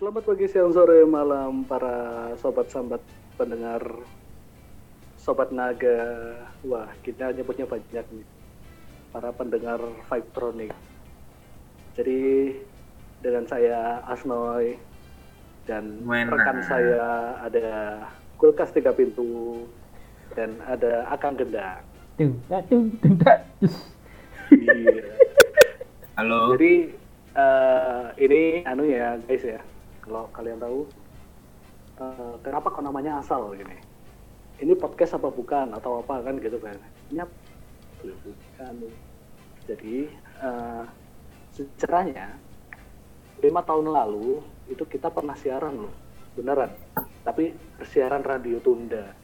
Selamat pagi, siang, sore, malam para sobat sambat pendengar sobat naga. Wah, kita nyebutnya banyak nih. Para pendengar Vibetronic. Jadi dengan saya Asnoy dan Wena. rekan saya ada kulkas tiga pintu dan ada Akang Gendang. Tung, tak, cus. Iya. Halo. Jadi eh, ini anu ya guys ya, kalau kalian tahu eh, kenapa kok namanya asal gini? Ini podcast apa bukan atau apa kan gitu kan? Nyap, bukan. Jadi eh, sejarahnya lima tahun lalu itu kita pernah siaran loh, beneran. Tapi siaran radio tunda.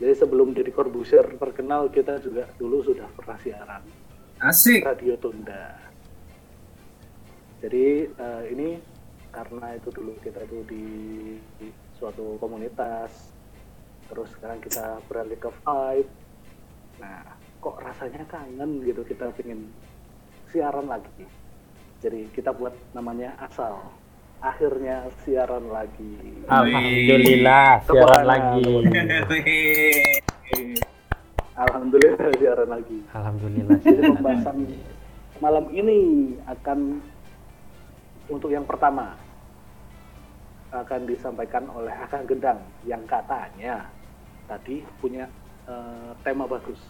Jadi sebelum jadi Corbusier terkenal kita juga dulu sudah pernah siaran Asik. radio tunda. Jadi eh, ini karena itu dulu kita itu di, di suatu komunitas, terus sekarang kita beralih ke Vibe. Nah, kok rasanya kangen gitu kita pengen siaran lagi. Jadi kita buat namanya asal. Akhirnya siaran lagi. Alhamdulillah, siaran lagi. Alhamdulillah siaran lagi. Alhamdulillah. Jadi pembahasan lagi. malam ini akan untuk yang pertama akan disampaikan oleh Akang Gendang yang katanya tadi punya eh, tema bagus.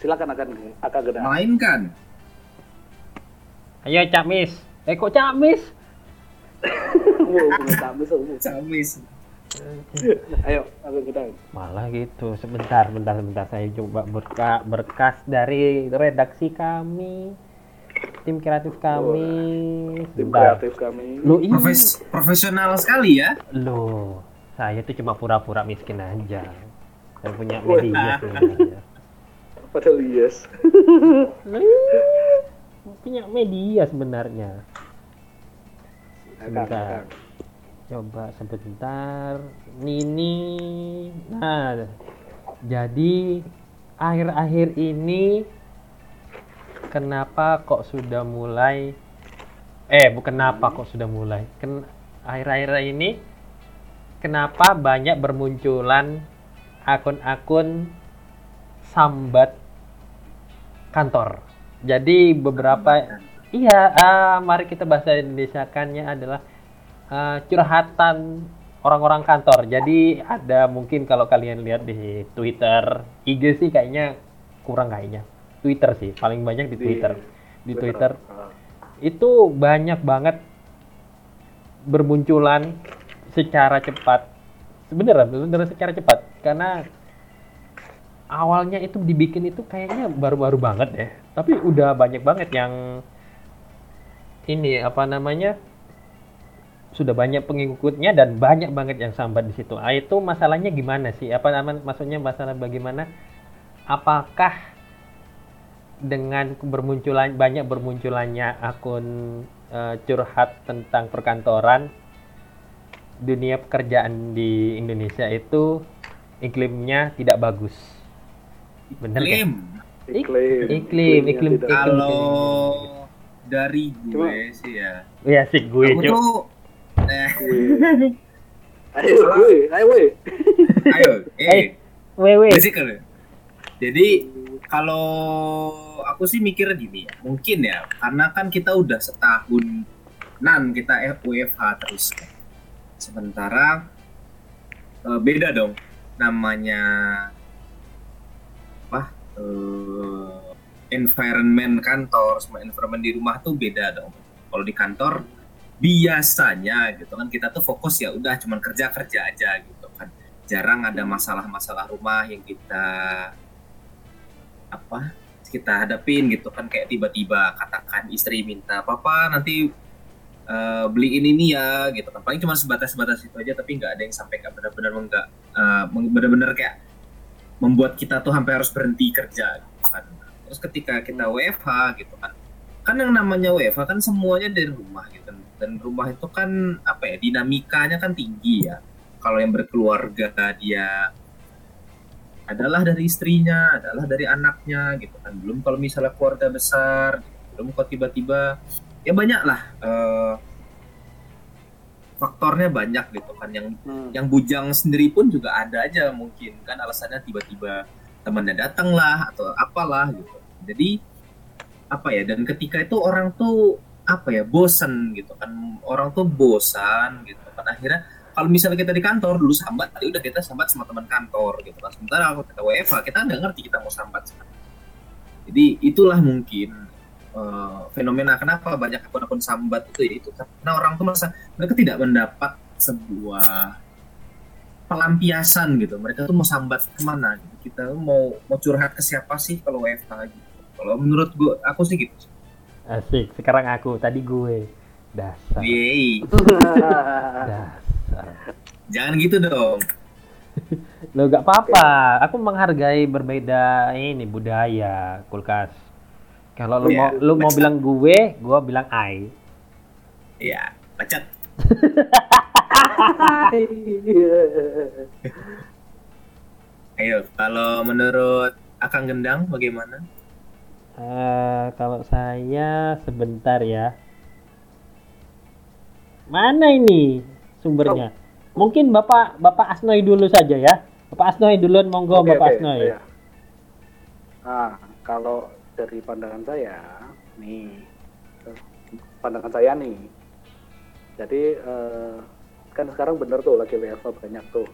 Silakan akan Akang Gendang. Mainkan. Ayo Cak Mis. Eh kok Cak Mis? Wow, punya tamu semua. Camis. Ayo Akang Gendang. Malah gitu. Sebentar, bentar, bentar. Saya coba berka berkas dari redaksi kami. Tim kreatif kami. Tim Bentar. kreatif kami. Lu ini. Profes profesional sekali ya. Loh, saya tuh cuma pura-pura miskin aja. Saya punya Wah. media sebenarnya. Padahal yes. Punya media sebenarnya. Sebentar. Coba sebentar. Nini. Nah, jadi akhir-akhir ini kenapa kok sudah mulai eh bukan kenapa kok sudah mulai. Ken akhir-akhir ini kenapa banyak bermunculan akun-akun sambat kantor. Jadi beberapa Iya, ah, mari kita bahasa Indonesiakannya adalah ah, curhatan orang-orang kantor. Jadi ada mungkin kalau kalian lihat di Twitter, IG sih kayaknya kurang kayaknya. Twitter sih, paling banyak di Twitter. Di Twitter Ah. itu banyak banget bermunculan secara cepat. Sebenarnya, benar secara cepat karena awalnya itu dibikin itu kayaknya baru-baru banget ya. Tapi udah banyak banget yang ini apa namanya sudah banyak pengikutnya dan banyak banget yang sambat di situ. Ah, itu masalahnya gimana sih? Apa namanya maksudnya masalah bagaimana? Apakah dengan bermunculan banyak bermunculannya akun eh, curhat tentang perkantoran dunia pekerjaan di Indonesia itu iklimnya tidak bagus. Bener kan? Klaim. Iklim. Iklim, iklim, iklim. Kalau dari gue Cuma- sih ya. Ya sih gue Aku tuh eh, Gue. Ayo gue, ayo gue. ayo, Eh, eh, wewe. kali. Jadi kalau aku sih mikir gini ya, mungkin ya, karena kan kita udah setahun nan kita WFH terus. Sementara eh, beda dong namanya apa eh, environment kantor sama environment di rumah tuh beda dong. Kalau di kantor biasanya gitu kan kita tuh fokus ya udah cuman kerja kerja aja gitu kan jarang ada masalah-masalah rumah yang kita apa kita hadapin gitu kan kayak tiba-tiba katakan istri minta papa nanti eh, beliin ini ya gitu kan. Paling cuma sebatas-sebatas itu aja tapi nggak ada yang sampai nggak benar-benar enggak benar-benar kayak membuat kita tuh sampai harus berhenti kerja gitu kan. Terus ketika kita WFH gitu kan kan yang namanya WFH kan semuanya dari rumah gitu. Dan rumah itu kan apa ya dinamikanya kan tinggi ya. Kalau yang berkeluarga dia adalah dari istrinya, adalah dari anaknya gitu kan. Belum kalau misalnya keluarga besar, belum kok tiba-tiba ya banyak lah eh, faktornya banyak gitu kan yang Hmm. yang bujang sendiri pun juga ada aja mungkin kan alasannya tiba-tiba temannya datang lah atau apalah gitu jadi apa ya dan ketika itu orang tuh apa ya bosan gitu kan orang tuh bosan gitu kan akhirnya kalau misalnya kita di kantor dulu sambat ya udah kita sambat sama teman kantor gitu kan. Sementara kalau kita WFH kita nggak ngerti kita mau sambat jadi itulah mungkin eh, fenomena kenapa banyak akun-akun sambat itu ya itu. Karena orang tuh merasa mereka tidak mendapat sebuah pelampiasan gitu. Mereka tuh mau sambat ke mana gitu. Kita mau mau curhat ke siapa sih kalau WFH gitu. Kalau menurut gua aku sih gitu. Asik, sekarang aku, tadi gue. Dasar, Yeay. dasar. jangan gitu dong Lo gak apa-apa, aku menghargai berbeda ini budaya kulkas. Kalau lu Iya, mau lu mau bilang gue, gue bilang I. ya bacot ayo kalau menurut Akang Gendang bagaimana Eh, kalau saya sebentar ya. Mana ini sumbernya? Mungkin Bapak Bapak Asnoy dulu saja ya. Bapak Asnoy duluan monggo Oke, Bapak oke, Asnoy. iya. Nah, kalau dari pandangan saya, nih, pandangan saya nih, jadi eh, kan sekarang bener tuh lagi WFH banyak tuh.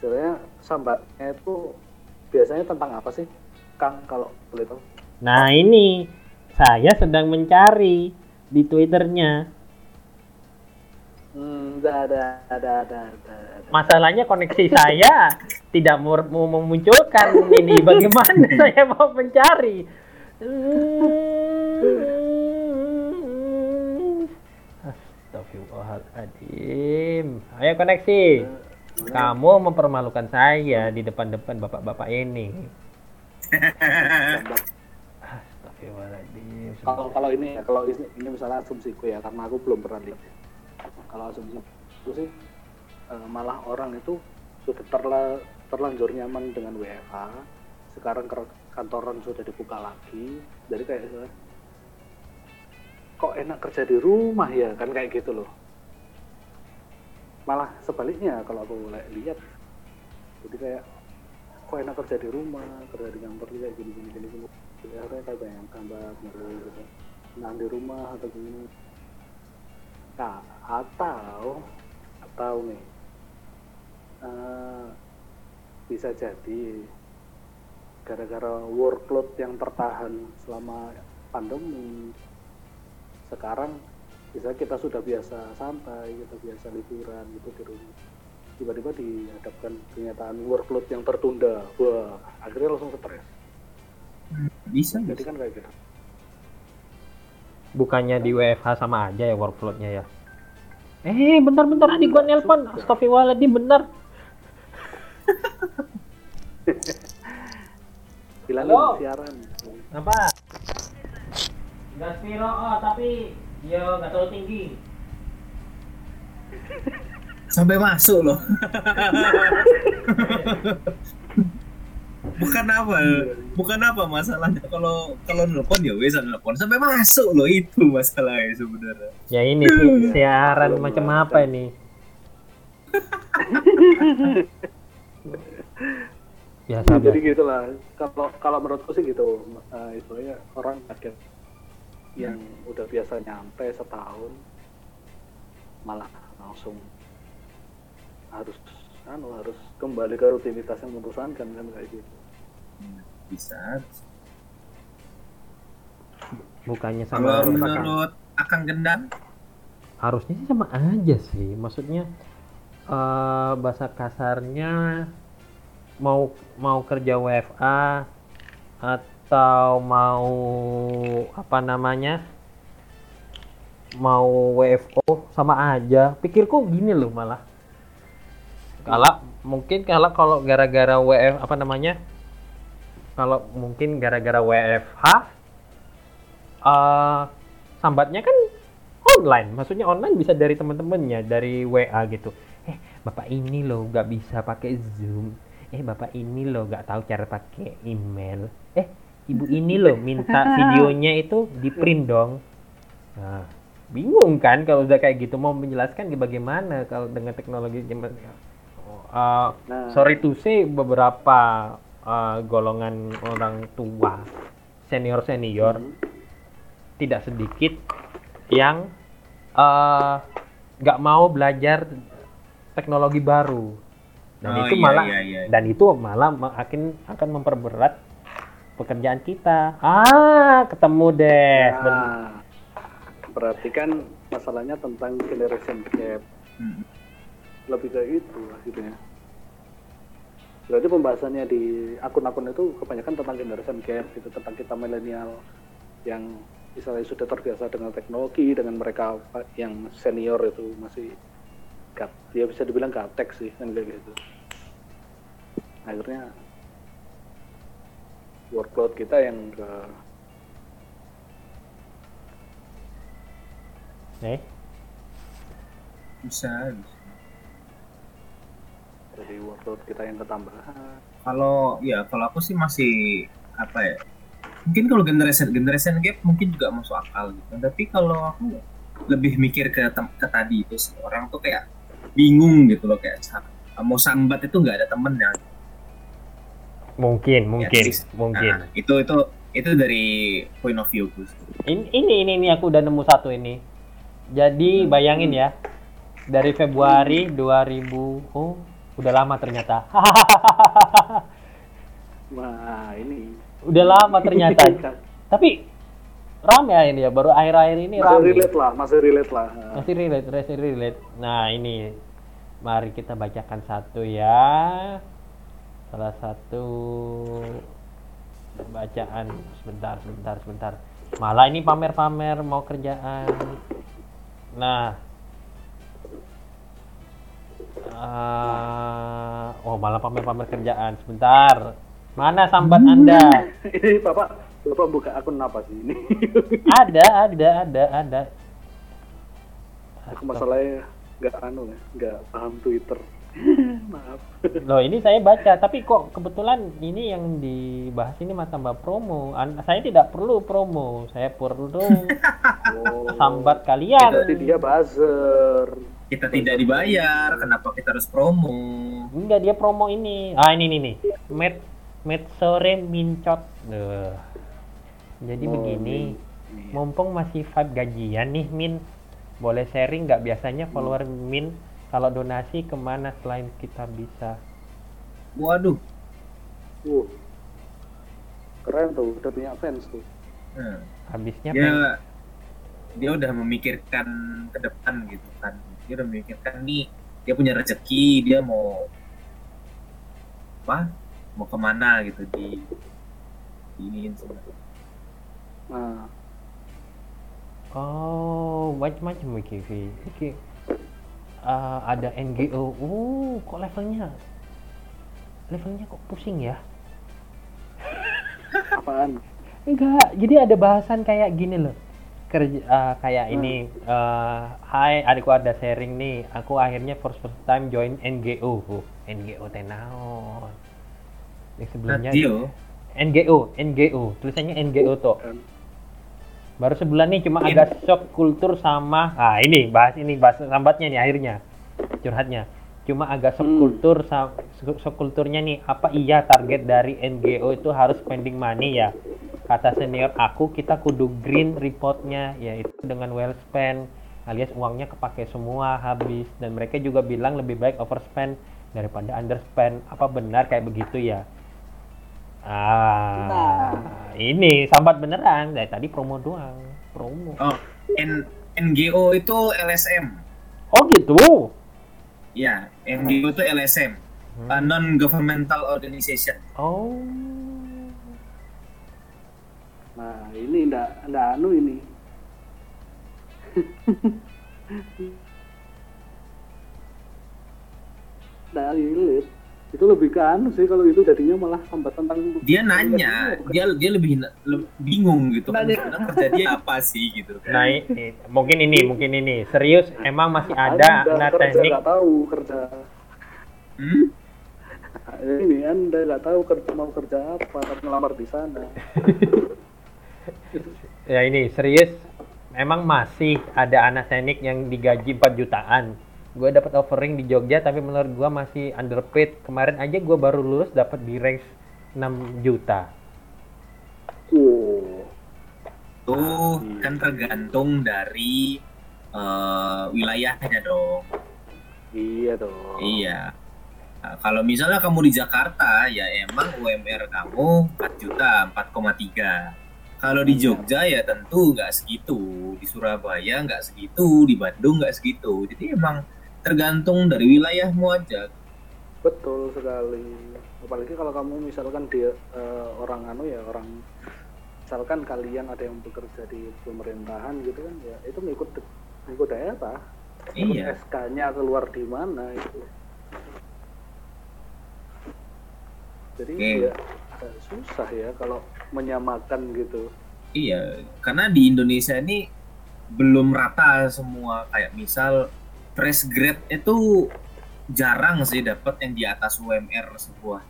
Sebenarnya sambatnya itu biasanya tentang apa sih, Kang? Kalau boleh tahu? Nah ini saya sedang mencari di twitternya. Hmm, ada, ada, ada, ada, ada. Masalahnya koneksi saya tidak mau, memunculkan ini. Bagaimana saya mau mencari? Astagfirullahaladzim. Ayo koneksi. Kamu mempermalukan saya di depan-depan bapak-bapak ini. Astagfirullahaladzim. Kalau kalau ini ya, kalau ini, ini misalnya asumsiku ya, karena aku belum pernah lihat. Kalau asumsiku sih eh, malah orang itu sudah terla, terlanjur nyaman dengan WFH. Sekarang kantoran sudah dibuka lagi, jadi kayak kok enak kerja di rumah ya kan kayak gitu loh. Malah sebaliknya kalau aku li- lihat, jadi kayak kok enak kerja di rumah, kerja di kantor juga gini gini gini gini. Akhirnya kayak tambah mulu gitu. Nah di rumah atau gini. Nah atau atau nih eh, bisa jadi gara-gara workload yang tertahan selama pandemi. Sekarang bisa kita sudah biasa santai kita biasa liburan gitu di rumah. Tiba-tiba dihadapkan kenyataan workload yang tertunda. Wah akhirnya langsung stres. Bisa jadi bisa. kan kayak gitu Bukannya di WFH sama aja ya workload-nya ya? Eh, bentar-bentar adik gua nelpon. Astagfirullahaladzim, bener. Halo? siaran Apa? Gas piro, oh, tapi yo nggak terlalu tinggi. sampai masuk loh bukan apa bukan apa masalahnya. Kalau kalau nelpon ya wes nelpon. Sampai masuk loh itu masalahnya sebenarnya. Ya ini sih siaran macam apa ini? Biasa jadi biasa. gitulah kalau kalau menurutku sih gitu eh, istilahnya orang kaget yang udah biasa nyampe setahun malah langsung harus anu harus kembali ke rutinitas yang membosankan kan kayak gitu bisa. Bukannya kalau sama menurut Akang Gendang? Harusnya sih sama aja sih. Maksudnya eh bahasa kasarnya mau mau kerja WFA atau mau apa namanya mau WFO sama aja. Pikirku gini loh malah. Kalau mungkin kalau kalau gara-gara WF apa namanya kalau mungkin gara-gara WFH eh sambatnya kan online. Maksudnya online bisa dari teman-temannya dari WA gitu. Eh bapak ini loh nggak bisa pakai zoom. Eh bapak ini loh nggak tahu cara pakai email. Eh ibu ini loh minta videonya itu di print dong. Nah bingung kan kalau udah kayak gitu? Mau menjelaskan bagaimana kalau dengan teknologi zaman uh, sorry to say beberapa uh, golongan orang tua senior senior Hmm. tidak sedikit yang eh, nggak mau belajar teknologi baru dan Oh, itu iya, malah iya, iya. dan itu malah ma- akan akan memperberat pekerjaan kita ah ketemu deh Ben- Nah, berarti kan masalahnya tentang generation gap. Hmm. Lebih ke itu akhirnya. Berarti pembahasannya di akun-akun itu kebanyakan tentang generation gap, gitu, tentang kita milenial yang misalnya sudah terbiasa dengan teknologi, dengan mereka yang senior itu masih gap, ya bisa dibilang gaptek sih kan kayak gitu. Akhirnya workload kita yang ke eh bisa, bisa. Jadi workload kita yang ketambahan. Kalau ya kalau aku sih masih apa ya? Mungkin kalau generation generation gap mungkin juga masuk akal gitu. Tapi kalau aku lebih mikir ke tem- ke tadi itu sih orang tuh kayak bingung gitu loh kayak mau sambat itu nggak ada temennya. mungkin mungkin sih. mungkin Nah, itu itu itu dari point of view gue. ini, ini ini ini aku udah nemu satu ini jadi bayangin ya dari Februari 2000 oh udah lama ternyata. Wah ini. Udah lama ternyata. Tapi rame ya ini ya baru akhir-akhir ini masih rame relate lah, masih relate lah. masih relate masih relate. Nah ini. Mari kita bacakan satu ya. Salah satu bacaan. Sebentar sebentar sebentar. Malah ini pamer-pamer mau kerjaan. Nah Ah, oh malah pamer-pamer kerjaan sebentar mana sambat anda ini bapak bapak buka akun apa sih ini? ada ada ada ada Aku masalahnya nggak anu ya, nggak paham Twitter. Maaf. Loh ini saya baca, tapi kok kebetulan ini yang dibahas ini mah tambah promo. An- saya tidak perlu promo, saya perlu Oh, sambat kalian. Berarti dia buzzer. Kita tidak dibayar, kenapa kita harus promo? Enggak dia promo ini. Ah ini nih nih. Met met sore mincot. Duh. Jadi Oh, begini, Min. mumpung masih vibe gajian nih Min, boleh sharing nggak biasanya follower Min kalau donasi ke mana selain kita bisa? Waduh. Wuh. Keren tuh, udah punya fans tuh. Hmm. Habisnya pengen- dia udah memikirkan ke depan gitu kan dia udah memikirkan nih dia punya rezeki dia mau apa mau ke mana gitu di sebenarnya Nah, Oh, macam-macam. Oke. Ah, ada NGO. Uh, kok levelnya? Levelnya kok pusing ya? apaan? Enggak. Jadi ada bahasan kayak gini loh. Kerja ah, kayak Hmm. ini. eh, Hai, adikku ada sharing nih. Aku akhirnya first first time join NGO. Oh, NGO tenaon. Yang sebelumnya radio NGO, NGO. Tulisannya NGO tuh. Baru sebulan nih cuma agak shock kultur sama ah ini bahas ini bahas sambatnya nih akhirnya curhatnya cuma agak shock Hmm. kultur shock kulturnya nih apa iya target dari NGO itu harus spending money ya kata senior aku kita kudu green reportnya yaitu dengan well spend alias uangnya kepake semua habis. Dan mereka juga bilang lebih baik overspend daripada underspend. Apa benar kayak begitu ya? Ah ini sambat beneran. Dari tadi promo doang. Promo. Oh N NGO itu LSM oh gitu? Ya NGO itu LSM non governmental organization. Oh Nah, ini ndak ndak anu ini. Ndak relate. Itu lebih ke anu sih kalau itu jadinya malah sambat tentang dia nanya dia dia lebih, lebih bingung gitu kan Nanya. dia apa sih gitu kan nah i- mungkin ini mungkin ini serius emang masih Anda ada nah teknik nggak tahu kerja hmm? Nah, ini anda nggak tahu kerja mau kerja apa tapi ngelamar di sana ya ini serius memang masih ada anak teknik yang digaji 4 jutaan gue dapat offering di Jogja tapi menurut gue masih underpaid kemarin aja gue baru lulus dapat di range 6 juta Wow. Tuh Iya. kan tergantung dari eh, wilayahnya dong. Iya dong. Iya. Nah, kalau misalnya kamu di Jakarta, ya emang UMR kamu 4 juta, 4,3. Kalau di Jogja ya tentu nggak segitu, di Surabaya nggak segitu, di Bandung nggak segitu. Jadi emang tergantung dari wilayahmu aja. Betul sekali. Apalagi kalau kamu misalkan dia eh, orang anu ya orang misalkan kalian ada yang bekerja di pemerintahan gitu kan ya itu ngikut ngikut daerah. Iya. SK-nya keluar di mana itu. Jadi Oke. ya agak susah ya kalau menyamakan gitu. Iya, karena di Indonesia ini belum rata semua. Kayak misal fresh grade itu jarang sih dapat yang di atas UMR sebuah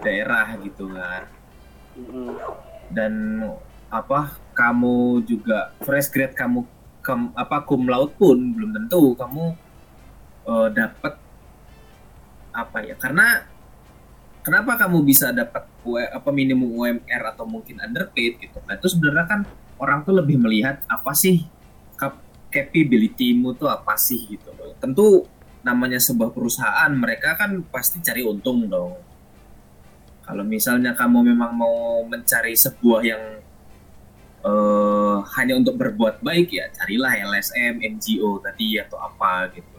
daerah gitu kan. Mm-mm. Dan apa kamu juga fresh grade kamu kem- apa cum laude pun belum tentu kamu eh, dapat apa ya? Karena kenapa kamu bisa dapat U- apa minimum UMR atau mungkin underpaid gitu? Nah itu sebenarnya kan orang tuh lebih melihat apa sih cap- capability-mu tuh apa sih gitu loh. Tentu namanya sebuah perusahaan mereka kan pasti cari untung dong. Kalau misalnya kamu memang mau mencari sebuah yang eh, hanya untuk berbuat baik ya carilah LSM, NGO tadi atau apa gitu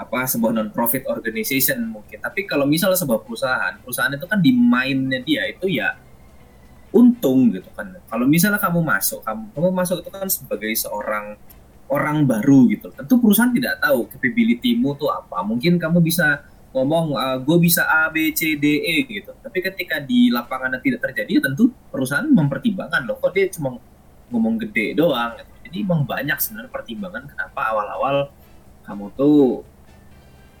apa sebuah non profit organization mungkin. Tapi kalau misalnya sebuah perusahaan perusahaan itu kan di mindnya dia itu ya untung gitu kan. Kalau misalnya kamu masuk kamu kamu masuk itu kan sebagai seorang orang baru gitu. Tentu perusahaan tidak tahu capability-mu tuh apa. Mungkin kamu bisa ngomong gue bisa A B C D E gitu. Tapi ketika di lapangan tidak terjadi ya tentu perusahaan mempertimbangkan loh kok dia cuma ngomong gede doang? Gitu. jadi emang banyak sebenarnya pertimbangan kenapa awal-awal kamu tuh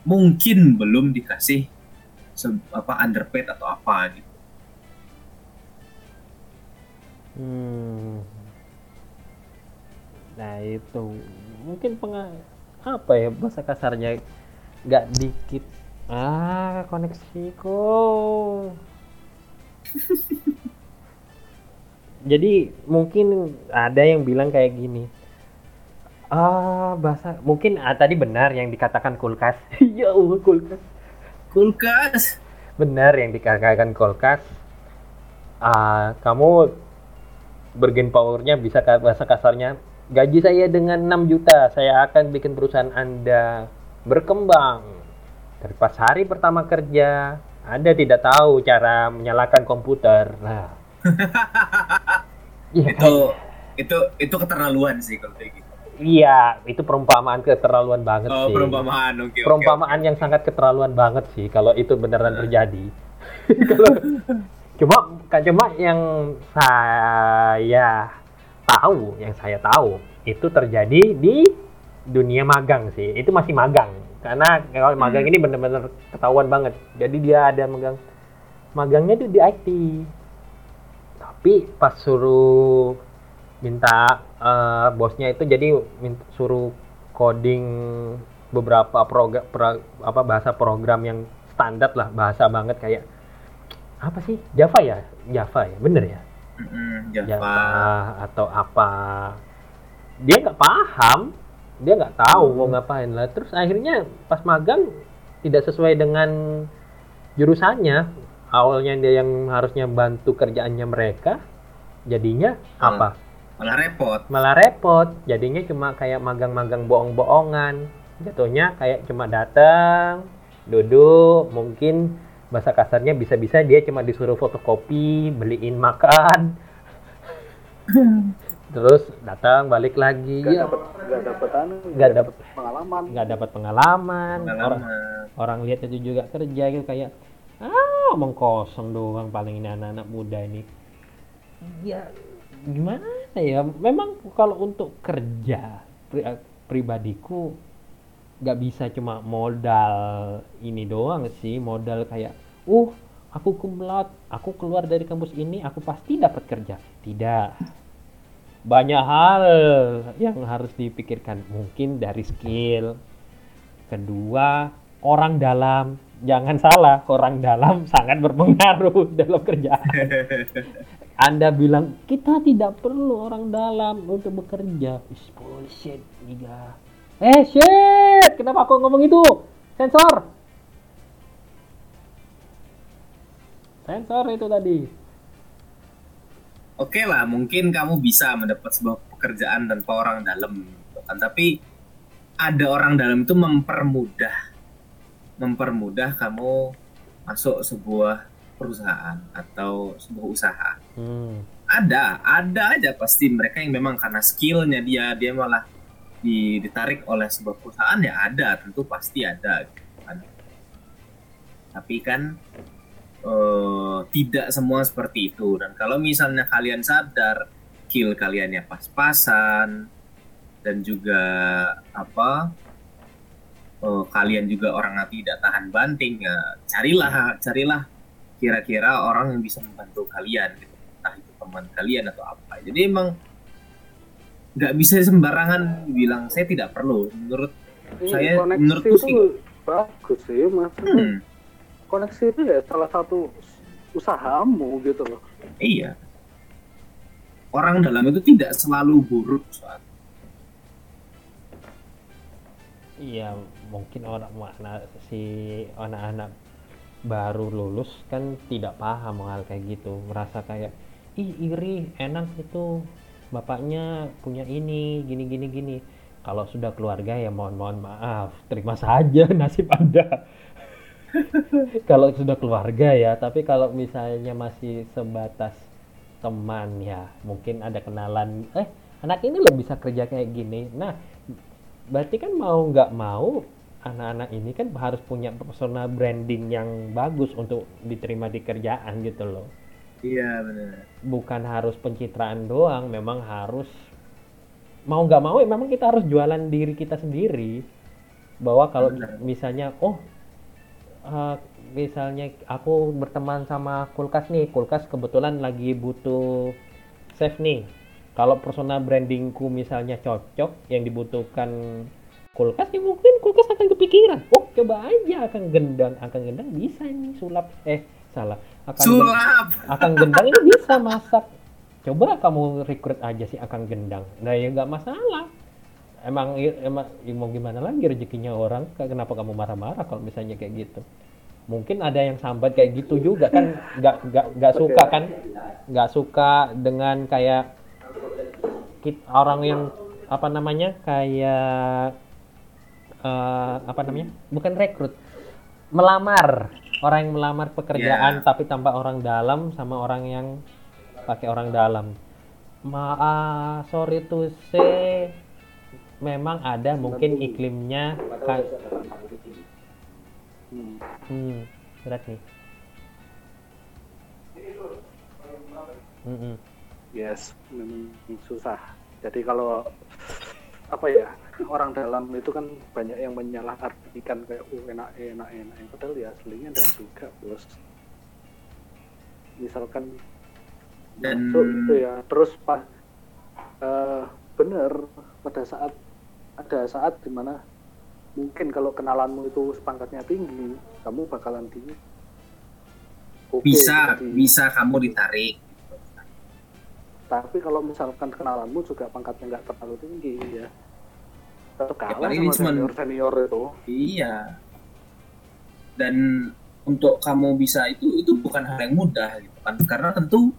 mungkin belum dikasih apa underpaid atau apa gitu. Hmm. Nah itu. Mungkin penga apa ya bahasa kasarnya? Nggak dikit. Ah koneksiku. Jadi mungkin ada yang bilang kayak gini ah bahasa mungkin ah, tadi benar yang dikatakan kulkas. Ya Allah kulkas. Kulkas. benar yang dikatakan kulkas. Ah kamu bergen powernya bisa bahasa kasarnya gaji saya dengan 6 juta saya akan bikin perusahaan anda berkembang. Dari pas hari pertama kerja anda tidak tahu cara menyalakan komputer. Nah. Iya, Itu itu itu keterlaluan sih kalau kayak gitu. Iya itu perumpamaan keterlaluan banget Oh, sih perumpamaan. Oke, oke, perumpamaan yang sangat keterlaluan banget sih kalau itu beneran terjadi. Kalau cuma kan cuma yang saya tahu, yang saya tahu itu terjadi di dunia magang sih. Itu masih magang. Karena kalau magang Hmm. ini bener-bener ketahuan banget. Jadi dia ada magang magangnya itu di IT. Tapi pas suruh minta eh, bosnya itu jadi min- suruh coding beberapa program apa bahasa program yang standar lah bahasa banget kayak apa sih? Java ya? Java ya? Bener ya? Mm-mm, Java. Java. atau apa? Dia nggak paham. Dia nggak tahu mau ngapain lah. Terus akhirnya pas magang tidak sesuai dengan jurusannya. Awalnya dia yang harusnya bantu kerjaannya mereka. Jadinya Hmm. apa Malah repot. malah repot jadinya cuma kayak magang-magang bohong-bohongan jatuhnya kayak cuma datang duduk mungkin bahasa kasarnya bisa-bisa dia cuma disuruh fotokopi beliin makan terus datang balik lagi Gak ya dapet gak dapet anu, Nggak dapet. pengalaman. nggak dapat pengalaman orang Pengalaman. orang lihat itu juga kerja gitu kayak ah omong kosong doang paling ini anak-anak muda ini ya gimana ya? Memang kalau untuk kerja pri- pribadiku nggak bisa cuma modal ini doang sih modal kayak uh aku kumlat aku keluar dari kampus ini aku pasti dapat kerja. Tidak. Banyak hal yang harus dipikirkan. Mungkin dari skill. Kedua orang dalam. Jangan salah orang dalam sangat berpengaruh dalam kerjaan anda bilang kita tidak perlu orang dalam untuk bekerja. Is bullshit Giga eh shit! Kenapa aku ngomong itu? Sensor! Sensor itu tadi. Oke lah, mungkin kamu bisa mendapat sebuah pekerjaan tanpa orang dalam, gitu kan? Tapi ada orang dalam itu mempermudah, mempermudah kamu masuk sebuah perusahaan atau sebuah usaha. hmm. Ada, ada aja pasti mereka yang memang karena skillnya dia, dia malah di- ditarik oleh sebuah perusahaan ya ada, tentu pasti ada. Gitu kan. Tapi kan eh, tidak semua seperti itu. Dan kalau misalnya kalian sadar skill kaliannya pas-pasan dan juga apa eh, kalian juga orang yang tidak tahan banting ya carilah carilah kira-kira orang yang bisa membantu kalian gitu. entah itu teman kalian atau apa. Jadi emang nggak bisa sembarangan bilang saya tidak perlu. Menurut Saya- koneksi menurutku itu sih- bagus sih mas hmm, koneksi itu ya salah satu usahamu gitu loh. Iya. Orang dalam itu tidak selalu buruk soal. Iya, mungkin orang mana si anak-anak baru lulus kan tidak paham hal kayak gitu, merasa kayak ih iri, enak itu bapaknya punya ini, gini gini gini. Kalau sudah keluarga ya mohon mohon maaf, terima saja nasib Anda. kalau sudah keluarga ya, tapi kalau misalnya masih sebatas teman ya, mungkin ada kenalan, eh anak ini loh bisa kerja kayak gini. Nah, berarti kan mau nggak mau anak-anak ini kan harus punya personal branding yang bagus untuk diterima di kerjaan gitu loh. Iya benar. Bukan harus pencitraan doang memang harus mau nggak mau memang kita harus jualan diri kita sendiri. Bahwa kalau misalnya oh eh, misalnya aku berteman sama kulkas nih kulkas kebetulan lagi butuh chef nih. Kalau personal brandingku misalnya cocok yang dibutuhkan kulkas ya mungkin kulkas akan kepikiran oh coba aja akan gendang akan gendang bisa nih sulap eh salah akan gendang sulap Akang Gendang ini bisa masak. Coba kamu rekrut aja sih Akang Gendang. Nah ya nggak masalah. Emang emang ya mau gimana lagi rezekinya orang? Kenapa kamu marah-marah kalau misalnya kayak gitu? Mungkin ada yang sambat kayak gitu juga kan nggak nggak nggak suka kan? Nggak suka dengan kayak orang yang apa namanya kayak eh, apa namanya? Bukan rekrut, melamar orang yang melamar pekerjaan Ya. tapi tanpa orang dalam sama orang yang pakai orang dalam. Maaf, sorry to say, memang ada mungkin iklimnya kayak Hmm. hmm, berat nih. Mm-mm. Yes, memang susah. Jadi kalau apa ya orang dalam itu kan banyak yang menyalahartikan kayak oh enak enak enak padahal ya aslinya enggak juga bos. Misalkan Dan- masuk gitu ya. Terus pas eh, bener pada saat ada saat di mana mungkin kalau kenalanmu itu pangkatnya tinggi kamu bakalan di oke bisa bisa kamu ditarik. Tapi kalau misalkan kenalanmu juga pangkatnya nggak terlalu tinggi ya tetap kalah ini sama cuman- senior senior itu. Iya. Dan untuk kamu bisa itu itu bukan hal yang mudah gitu kan. Karena tentu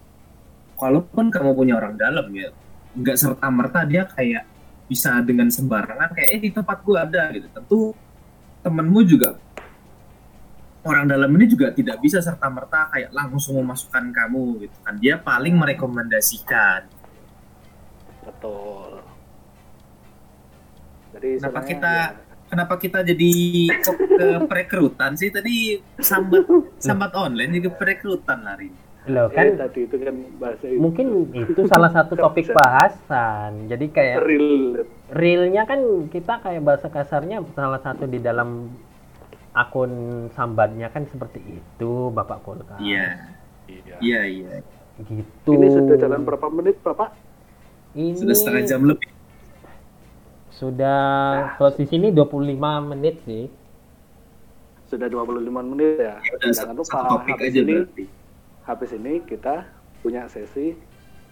walaupun kamu punya orang dalam ya nggak serta merta dia kayak bisa dengan sembarangan kayak eh di tempat gua ada gitu. Tentu temenmu juga orang dalam ini juga tidak bisa serta merta kayak langsung memasukkan kamu gitu kan. Dia paling merekomendasikan. Betul jadi Kenapa kita- ya, kenapa kita jadi ke, ke perekrutan sih tadi sambat sambat online juga perekrutan lari Loh kan kan tadi itu kan bahasa itu mungkin itu salah satu topik bahasan. Jadi kayak real realnya kan kita kayak bahasa kasarnya salah satu di dalam akun sambatnya kan seperti itu Bapak Kulkas. iya iya. iya iya Gitu. ini sudah jalan berapa menit bapak Ini Sudah setengah jam lebih. Sudah close di sini 25 menit sih. Sudah 25 menit ya. Ya udah Jangan satu, lupa satu topik habis aja ini, berarti. habis ini kita punya sesi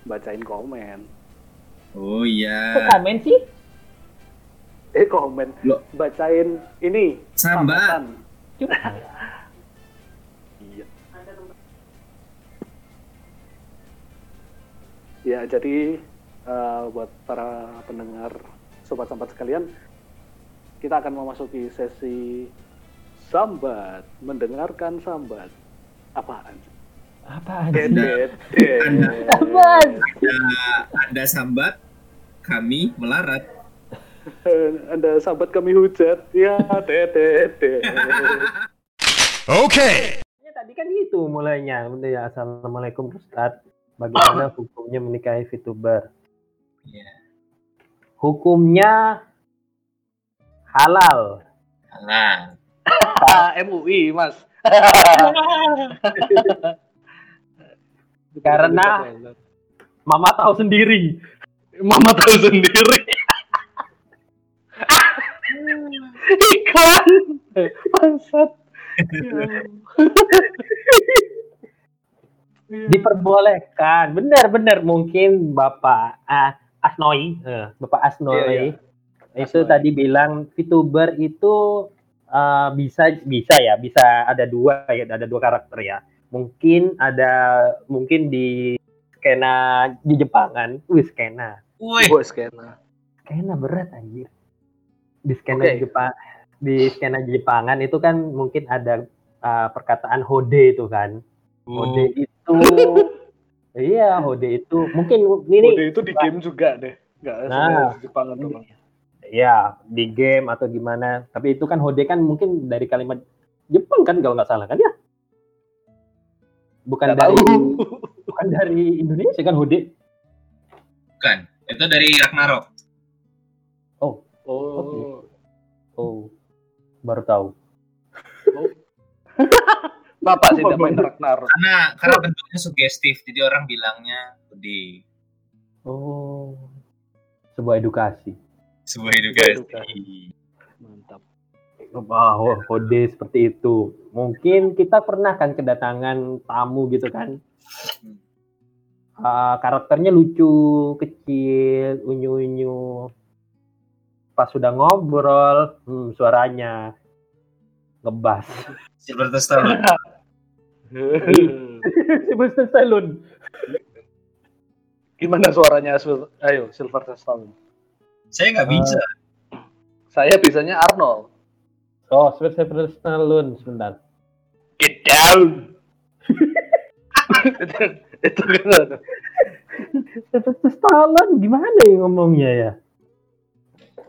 bacain komen. Oh Kok iya. komen sih? Eh komen, Loh. bacain ini. Cuma. Iya. Ya, jadi eh, buat para pendengar sobat sambat sekalian, kita akan memasuki sesi sambat, mendengarkan sambat. Apaan? Apaan Det, sih? det, det. Apaan? Anda, anda sambat, kami melarat. Anda sambat kami hujat. Ya, det, det. Ya, tadi kan gitu mulainya. Ya, Assalamualaikum Ustaz. Bagaimana hukumnya menikahi VTuber? Iya. Hukumnya halal. Nah, Ah, MUI, Mas. Karena- Mama tahu sendiri. Mama tahu sendiri. Iklan. Bangsat. Diperbolehkan. Benar-benar mungkin Bapak ah, Asnoi, eh, Bapak Asnoi Iya, iya. itu Asnoi. tadi bilang VTuber itu eh, bisa bisa ya, bisa ada dua ya, ada dua karakter ya. Mungkin ada mungkin di skena di Jepangan, wih skena. Gue skena. Skena berat anjir. Di skena Oke. Jepang di skena Jepangan itu kan mungkin ada eh, perkataan hode itu kan. Hode itu iya, hode itu mungkin ini Mode itu di game juga deh. Enggak Nah. di Jepang doang. ya di game atau gimana. Tapi itu kan hode kan mungkin dari kalimat Jepang kan kalau nggak salah kan ya? Bukan Nggak dari tahu. bukan dari Indonesia kan hode. bukan. Itu dari Ragnarok. Oh. Oh, baru tahu. Bapak sih tidak main Ragnarok. Karena karena bentuknya sugestif, jadi orang bilangnya gede. Oh, sebuah edukasi. Sebuah edukasi. Mantap. Wah, oh, hode seperti itu. Mungkin kita pernah kan kedatangan tamu gitu kan. Ah, karakternya lucu, kecil, unyu-unyu. Pas sudah ngobrol, hmm, suaranya ngebas. Sylvester Stallone. Sylvester Stallone. Gimana suaranya? Sil- Ayo, Silver Stallone. Saya nggak bisa. Saya bisanya Arnold. Oh, Sylvester Stallone sebentar. Get down. itu, itu kan Sylvester Stallone gimana ya ngomongnya ya?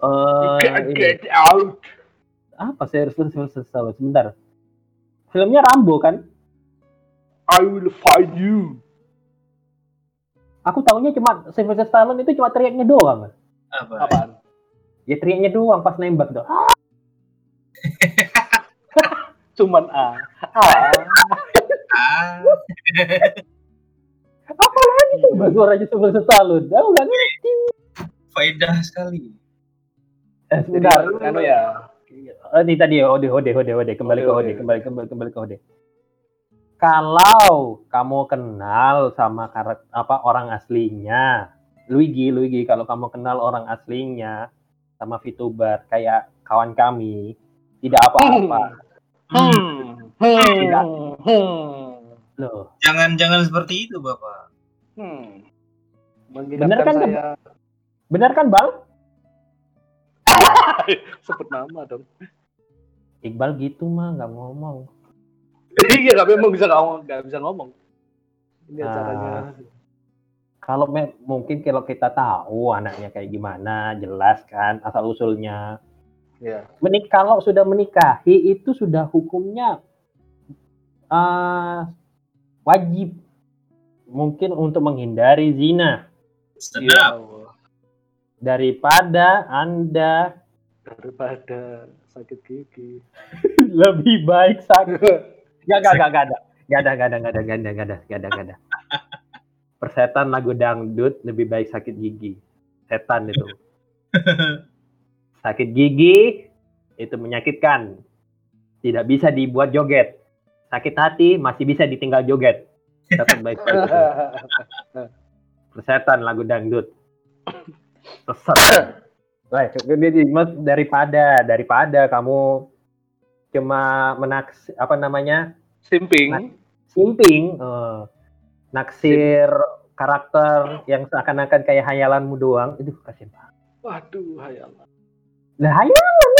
Eh, get, ini. get out. apa Sylvester Sylvester Stallone? Sebentar. Filmnya Rambo kan? I will find you. Aku tahunya cuma Sylvester Stallone itu cuma teriaknya doang. Apa? Apaan? Ya teriaknya doang pas nembak doang. Cuman A. A. Ah, Apa lagi coba suaranya Sylvester Stallone? Aku nggak ngerti. faedah sekali. Eh, sebentar. anu ya. Oh, ini tadi Ode, Ode, Ode, Ode. Kembali Ode, ke Ode, Ode. kembali, kembali, kembali ke Ode. Kalau kamu kenal sama karakter apa orang aslinya, Luigi, Luigi, kalau kamu kenal orang aslinya sama VTuber kayak kawan kami, tidak apa-apa. Hmm. Tidak. Hmm. Hmm. Hmm. Loh, Jangan jangan seperti itu, Bapak. Hmm. Bener kan, saya benar kan, Bang? sebut nama dong. Iqbal gitu mah nggak ngomong. iya, tapi emang bisa ngomong, nggak bisa ngomong. Ini Ah. acaranya. Kalau me- mungkin kalau kita tahu anaknya kayak gimana, jelas kan asal usulnya. Iya. menik kalau sudah menikahi itu sudah hukumnya eh, wajib mungkin untuk menghindari zina Iya. Sedap. Allah. daripada anda Daripada sakit gigi. lebih baik sakit Gak, gak, gak, gak ada. Gak ada, gak ada, gak ada, gak ada, gak ada, gak ada, gak ada. Persetan lagu dangdut lebih baik sakit gigi. Setan itu. Sakit gigi itu menyakitkan. Tidak bisa dibuat joget. Sakit hati masih bisa ditinggal joget. Setan baik itu. Persetan lagu dangdut. Sesat. Lah, daripada daripada kamu cuma menaks apa namanya? Simping. simping eh, naksir karakter yang seakan-akan kayak hayalanmu doang. Itu kasihan banget. Waduh, hayalan. Lah hayalan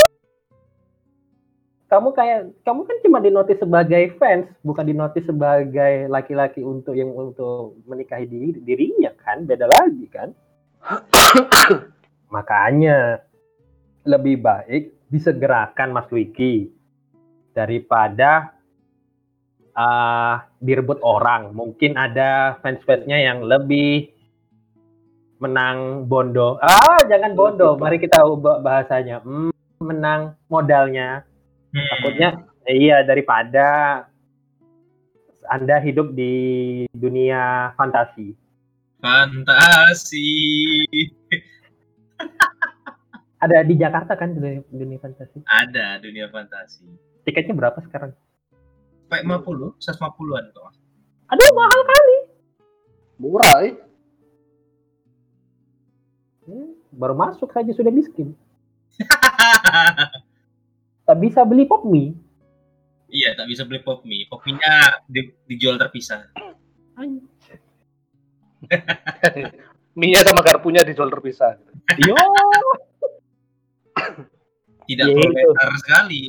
kamu kayak kamu kan cuma dinotis sebagai fans bukan dinotis sebagai laki-laki untuk yang untuk menikahi diri, dirinya kan? Beda lagi kan? Makanya lebih baik disegerakan Mas Wiki daripada ah direbut orang. Mungkin ada fans-fansnya yang lebih menang bondo. Ah, jangan bondo. Mari kita ubah bahasanya. Hmm, menang modalnya. Hmm. Takutnya eh, iya daripada Anda hidup di dunia fantasi. Fantasi. Ada di Jakarta kan dunia, dunia fantasi. Ada dunia fantasi. Tiketnya berapa sekarang? Sampai 50, 150-an kok. Aduh, mahal kali. Murah, eh. Hmm, baru masuk saja sudah miskin. Tak bisa beli pop mie. iya, tak bisa beli pop mie. Pop mie-nya di- dijual terpisah. Mie sama garpunya dijual terpisah. Yo, Tidak Iya, itu. proletar sekali.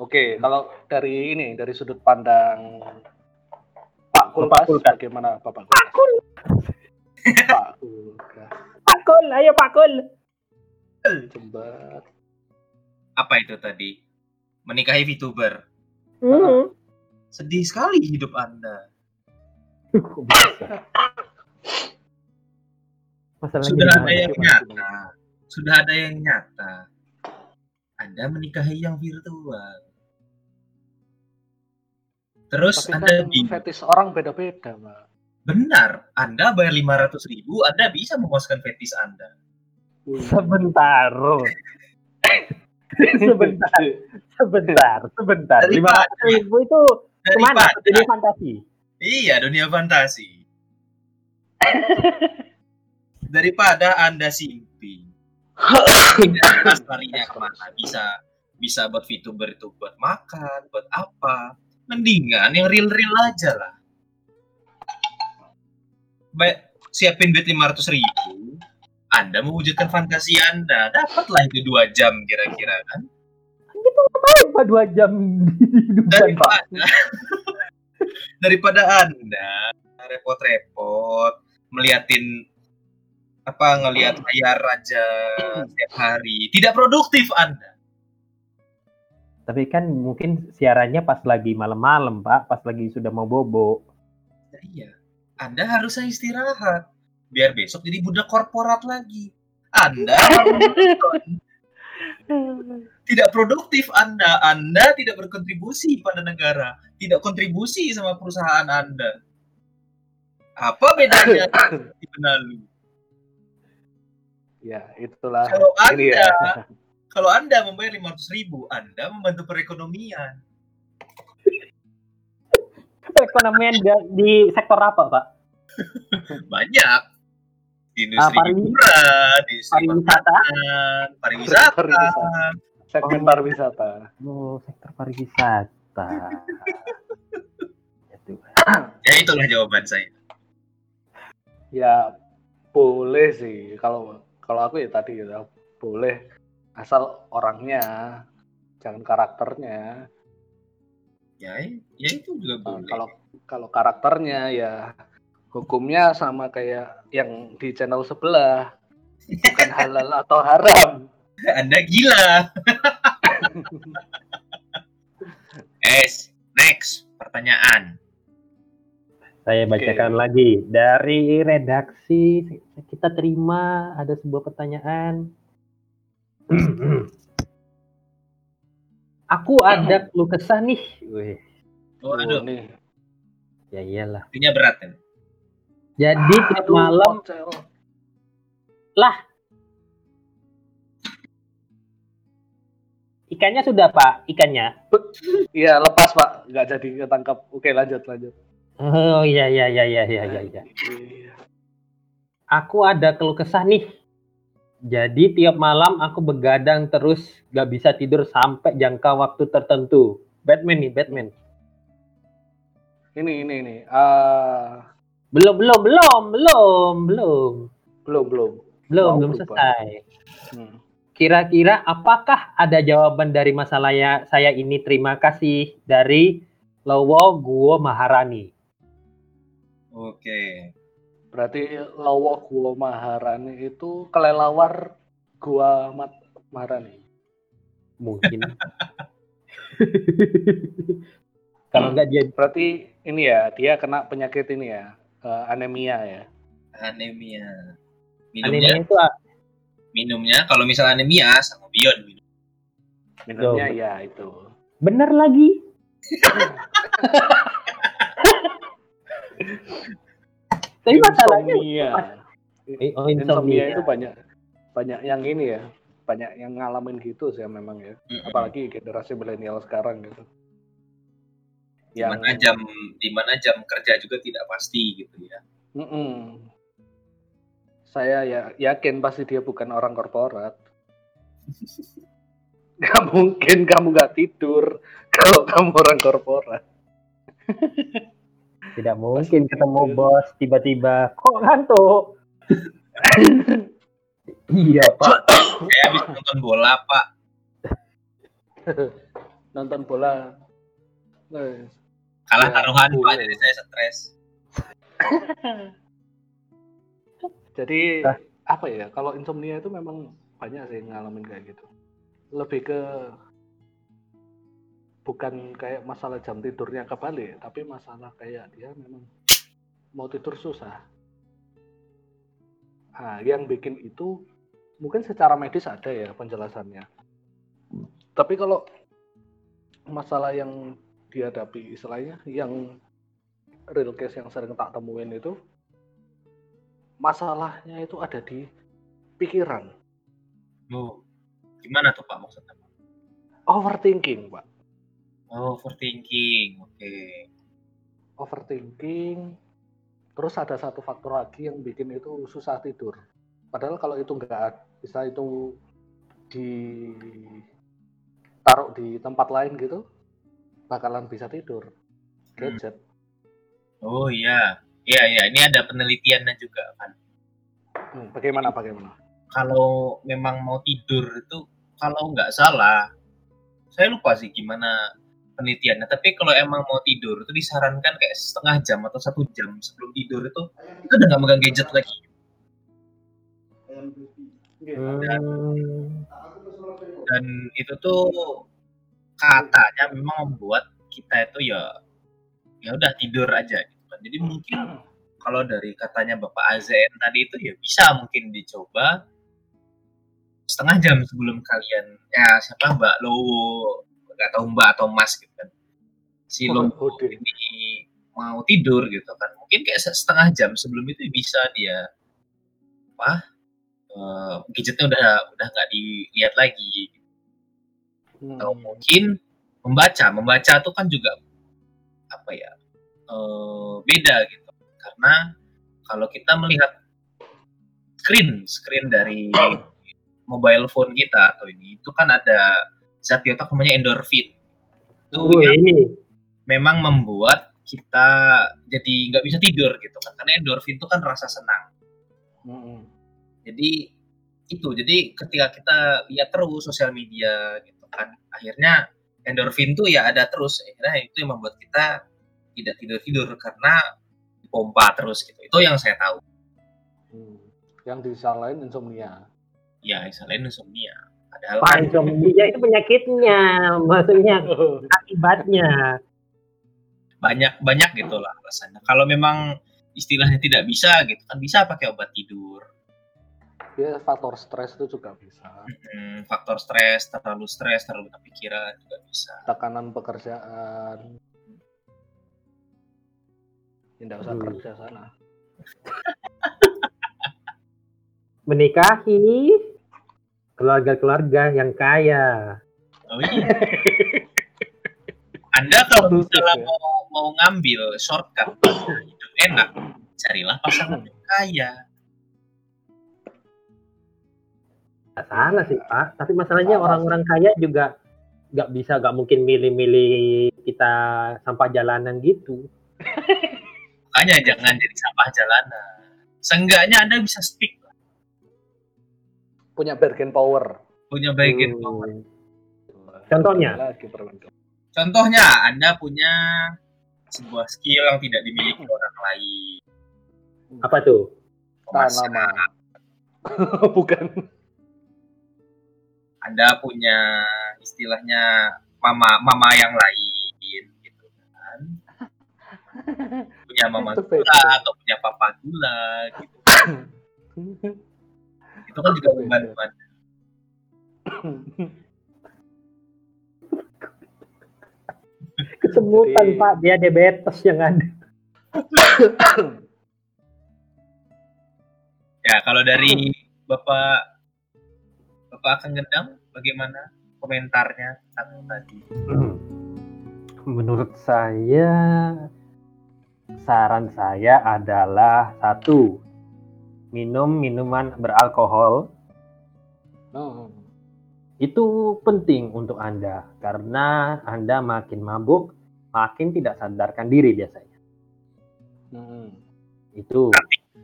Oke, kalau dari ini dari sudut pandang Pak Bapak Kulkas, Kulkas. bagaimana Bapak Kulkas? Pak Kulkas. Pakul, ayo Pakul. Jembat. Apa itu tadi? Menikahi VTuber. Hmm. Sedih sekali hidup Anda. Kok bisa? Masalahnya Sudah ada yang nyata. Sudah ada yang nyata. Anda menikahi yang virtual. Terus Tapi Anda kan bingung. fetis orang beda-beda, Pak. Benar, Anda bayar 500 ribu, Anda bisa memuaskan fetis Anda. Sebentar. sebentar, sebentar, sebentar. Dari Lima ratus ribu itu ke mana? Ini fantasi. iya dunia fantasi. Daripada Anda simping. Larinya ke mana. Bisa bisa buat VTuber itu buat makan, buat apa. Mendingan yang real-real aja lah. Baik, siapin duit 500 ribu. Anda mewujudkan fantasi Anda. Dapatlah itu dua jam kira-kira kan. Apa dua jam di hidupan, Pak? daripada daripada anda repot-repot meliatin apa ngelihat layar aja setiap hari tidak produktif anda Tapi kan mungkin siarannya pas lagi malam-malam, Pak. Pas lagi sudah mau bobo. Nah, iya anda harus istirahat biar besok jadi budak korporat lagi anda tidak produktif anda anda tidak berkontribusi pada negara tidak kontribusi sama perusahaan anda apa bedanya di Benalu Ya, itulah. Kalau Ini Anda, ya. Kalau Anda membayar 500 ribu, Anda membantu perekonomian. Perekonomian di, di sektor apa, Pak? Banyak. Di industri Ah, pariwi- hiburan, di industri Pariwisata? makanan, pariwisata. Pariwisata. Segmen Oh. pariwisata. Oh, sektor pariwisata. Itu. Ya itulah jawaban saya. Ya boleh sih kalau kalau aku ya tadi ya boleh asal orangnya jangan karakternya. Ya, ya itu juga Nah, boleh. kalau kalau karakternya ya hukumnya sama kayak yang di channel sebelah bukan halal atau haram. Anda gila. Es, next pertanyaan. Saya bacakan lagi dari redaksi kita terima ada sebuah pertanyaan. Aku ada keluh kesah nih. Wih, Oh, Oh, aduh, nih ya iyalah. intinya berat kan? Jadi tiap Aduh, malam pocel. lah. Ikannya sudah pak, ikannya. Iya lepas pak, nggak jadi ketangkap. Oke lanjut lanjut. Oh iya iya iya iya iya iya. iya. Iya. Aku ada keluh kesah nih. Jadi tiap malam aku begadang terus gak bisa tidur sampai jangka waktu tertentu. Batman nih Batman. Ini ini ini. Ah, Belum belum belum belum belum belum belum. belum belum selesai. Hmm. Kira-kira apakah ada jawaban dari masalah ya- saya ini? Terima kasih dari Lowo Guo Maharani. Oke. Berarti Lawa Gua Maharani itu kelelawar Gua Mat Maharani. Mungkin. Kalau nggak dia Berarti ini ya dia kena penyakit ini ya eh, anemia ya. Anemia. anemia Minumnya, itu ah, minumnya kalau misalnya anemia sangobion minum. Minumnya Betul. ya itu. bener lagi. Tapi masalahnya Insomnia. Eh, oh, Insomnia insomnia. itu banyak banyak yang ini ya banyak yang ngalamin gitu sih memang ya apalagi generasi milenial sekarang gitu Di mana jam di mana jam kerja juga tidak pasti gitu ya. Mm-mm. saya ya yakin pasti dia bukan orang korporat Gak mungkin kamu gak tidur kalau kamu orang korporat Tidak mungkin ketemu bos tiba-tiba kok ngantuk. iya pak. Saya habis nonton bola pak. nonton bola Eh, Kalah Ya, taruhan pak jadi saya stres. jadi Ah. apa ya kalau insomnia itu memang banyak sih ngalamin kayak gitu lebih ke bukan kayak masalah jam tidurnya kebalik tapi masalah kayak dia memang mau tidur susah. Nah yang bikin itu mungkin secara medis ada ya penjelasannya. Tapi kalau masalah yang dihadapi istilahnya yang real case yang sering tak temuin itu masalahnya itu ada di pikiran. Oh, gimana tuh pak maksudnya? overthinking pak Oh, overthinking. Oke. overthinking terus ada satu faktor lagi yang bikin itu susah tidur padahal kalau itu enggak bisa itu di taruh di tempat lain gitu bakalan bisa tidur gadget Oh iya. Iya iya, ini ada penelitiannya juga kan. Hmm, bagaimana bagaimana Kalau memang mau tidur itu kalau nggak salah, saya lupa sih gimana penelitiannya. Tapi kalau emang mau tidur itu disarankan kayak setengah jam atau satu jam sebelum tidur itu itu udah nggak megang gadget lagi. Hmm, Dan itu tuh katanya memang membuat kita itu ya ya udah tidur aja gitu kan. Jadi mungkin kalau dari katanya Bapak AZN tadi itu ya bisa mungkin dicoba setengah jam sebelum kalian ya siapa Mbak Lowo nggak tahu Mbak atau Mas gitu kan. Si Oh, Lowo Ode. ini mau tidur gitu kan. Mungkin kayak se- setengah jam sebelum itu bisa dia apa eh, gadgetnya udah udah nggak dilihat lagi. Hmm. atau mungkin membaca. Membaca tuh kan juga apa ya eh, beda gitu. Karena kalau kita melihat screen screen dari mobile phone kita atau ini itu kan ada zat di otak namanya endorfin. Itu oh, yang ini memang membuat kita jadi nggak bisa tidur gitu kan. Karena endorfin itu kan rasa senang. Hmm. jadi itu. Jadi ketika kita lihat terus sosial media gitu kan akhirnya endorfin tuh ya ada terus. Akhirnya itu yang membuat kita tidak tidur tidur karena pompa terus gitu. Itu yang saya tahu. Hmm. yang disalahin insomnia. Ya selain insomnia padahal Pak kan itu penyakitnya, maksudnya akibatnya. banyak banyak gitu lah alasannya kalau memang istilahnya tidak bisa gitu kan bisa pakai obat tidur. Ya faktor stres itu juga bisa. Hmm, faktor stres terlalu stres terlalu banyak pikiran juga bisa. Tekanan pekerjaan. Tidak usah Hmm. kerja sana. Menikahi keluarga-keluarga yang kaya. Oh iya. Anda kalau misalnya ya. mau mau ngambil shortcut hidup enak, carilah pasangan yang kaya. Nggak salah sih Pak, tapi masalahnya Salah orang-orang kaya juga nggak bisa, nggak mungkin milih-milih kita sampah jalanan gitu. Makanya jangan jadi sampah jalanan. Seenggaknya Anda bisa speak. Punya bargain power. punya bargain Hmm. power. Contohnya? Contohnya, Anda punya sebuah skill yang tidak dimiliki orang lain. Apa tuh? Memasak. Tanaman. Bukan. Anda punya istilahnya mama mama yang lain gitu kan. Punya mama gula atau punya papa gula gitu. Itu kan juga membantu Anda. Kesemutan Jadi- Pak, dia diabetes yang ada. Ya, kalau dari Bapak Bapak akan gendang bagaimana komentarnya tentang tadi? Menurut saya, saran saya adalah satu, minum minuman beralkohol No. itu penting untuk Anda karena Anda makin mabuk, makin tidak sadarkan diri biasanya. Hmm. Itu.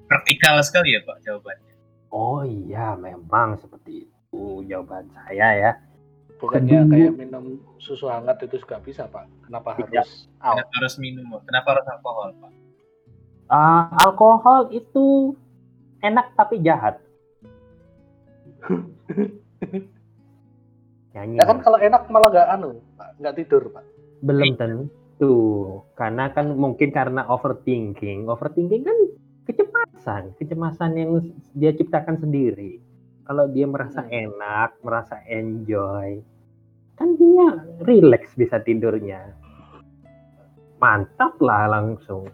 Praktikal sekali ya Pak jawabannya. Oh iya, memang seperti itu jawaban saya ya. Bukannya Kedua. kayak minum susu hangat itu juga bisa, Pak. Kenapa Tidak. harus? Kenapa harus minum? Kenapa harus alkohol Pak? Ah, alkohol itu enak tapi jahat. Nyanyi. Ya kan kalau enak malah nggak anu. Nggak tidur, Pak. belum tentu karena kan mungkin karena overthinking overthinking kan kecemasan kecemasan yang dia ciptakan sendiri kalau dia merasa Hmm. enak merasa enjoy kan dia relax bisa tidurnya mantap lah langsung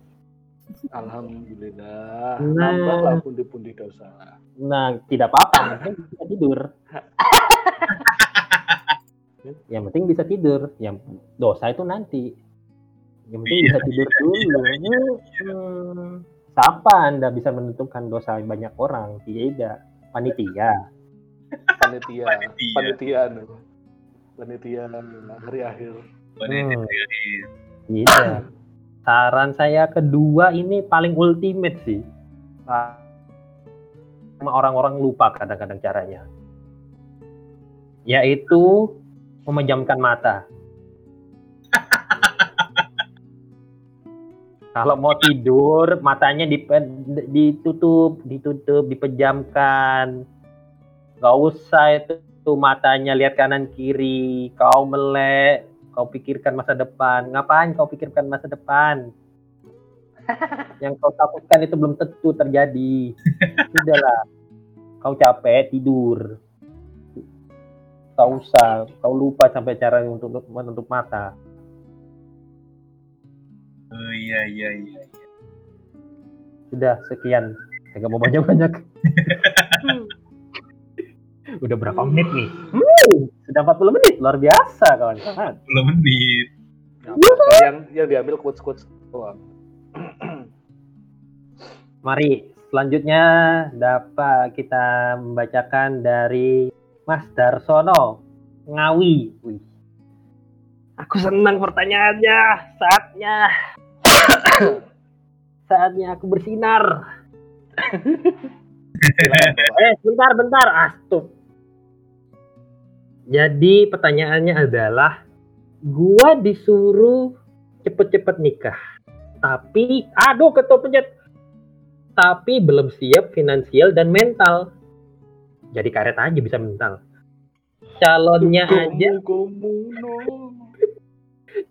Alhamdulillah. Nah. Nambahlah pundi-pundi dosa. nah tidak apa-apa yang penting bisa tidur yang penting bisa tidur yang dosa itu nanti yang penting Iya, bisa tidur dulu Hmm, siapa anda bisa menentukan dosa banyak orang tidak panitia Panitia. Panitia. Panitia. anu. Panitia hari akhir. Panitia Hmm. Iya. Saran saya kedua ini paling ultimate sih. Sama orang-orang lupa kadang-kadang caranya. Yaitu memejamkan mata. Kalau mau tidur, matanya ditutup, ditutup, dipejamkan. Gak usah itu tuh matanya lihat kanan kiri, kau melek, kau pikirkan masa depan. Ngapain kau pikirkan masa depan? Yang kau takutkan itu belum tentu terjadi. Sudahlah. Kau capek tidur. Kau usah, kau lupa sampai cara untuk menutup mata. Oh iya iya iya. Sudah sekian. Saya nggak mau banyak-banyak. Udah berapa menit nih? Hmm, sudah 40 menit. Luar biasa kawan-kawan. 10 menit. yang yang diambil quotes-quotes doang. Mari selanjutnya dapat kita membacakan dari Mas Darsono Ngawi. Wih. Aku senang pertanyaannya. Saatnya. Saatnya aku bersinar. eh, bentar, bentar. Astup. Jadi pertanyaannya adalah, gua disuruh cepet-cepet nikah. Tapi, aduh ketua pencet. Tapi belum siap finansial dan mental. Jadi karet aja bisa mental. Calonnya aja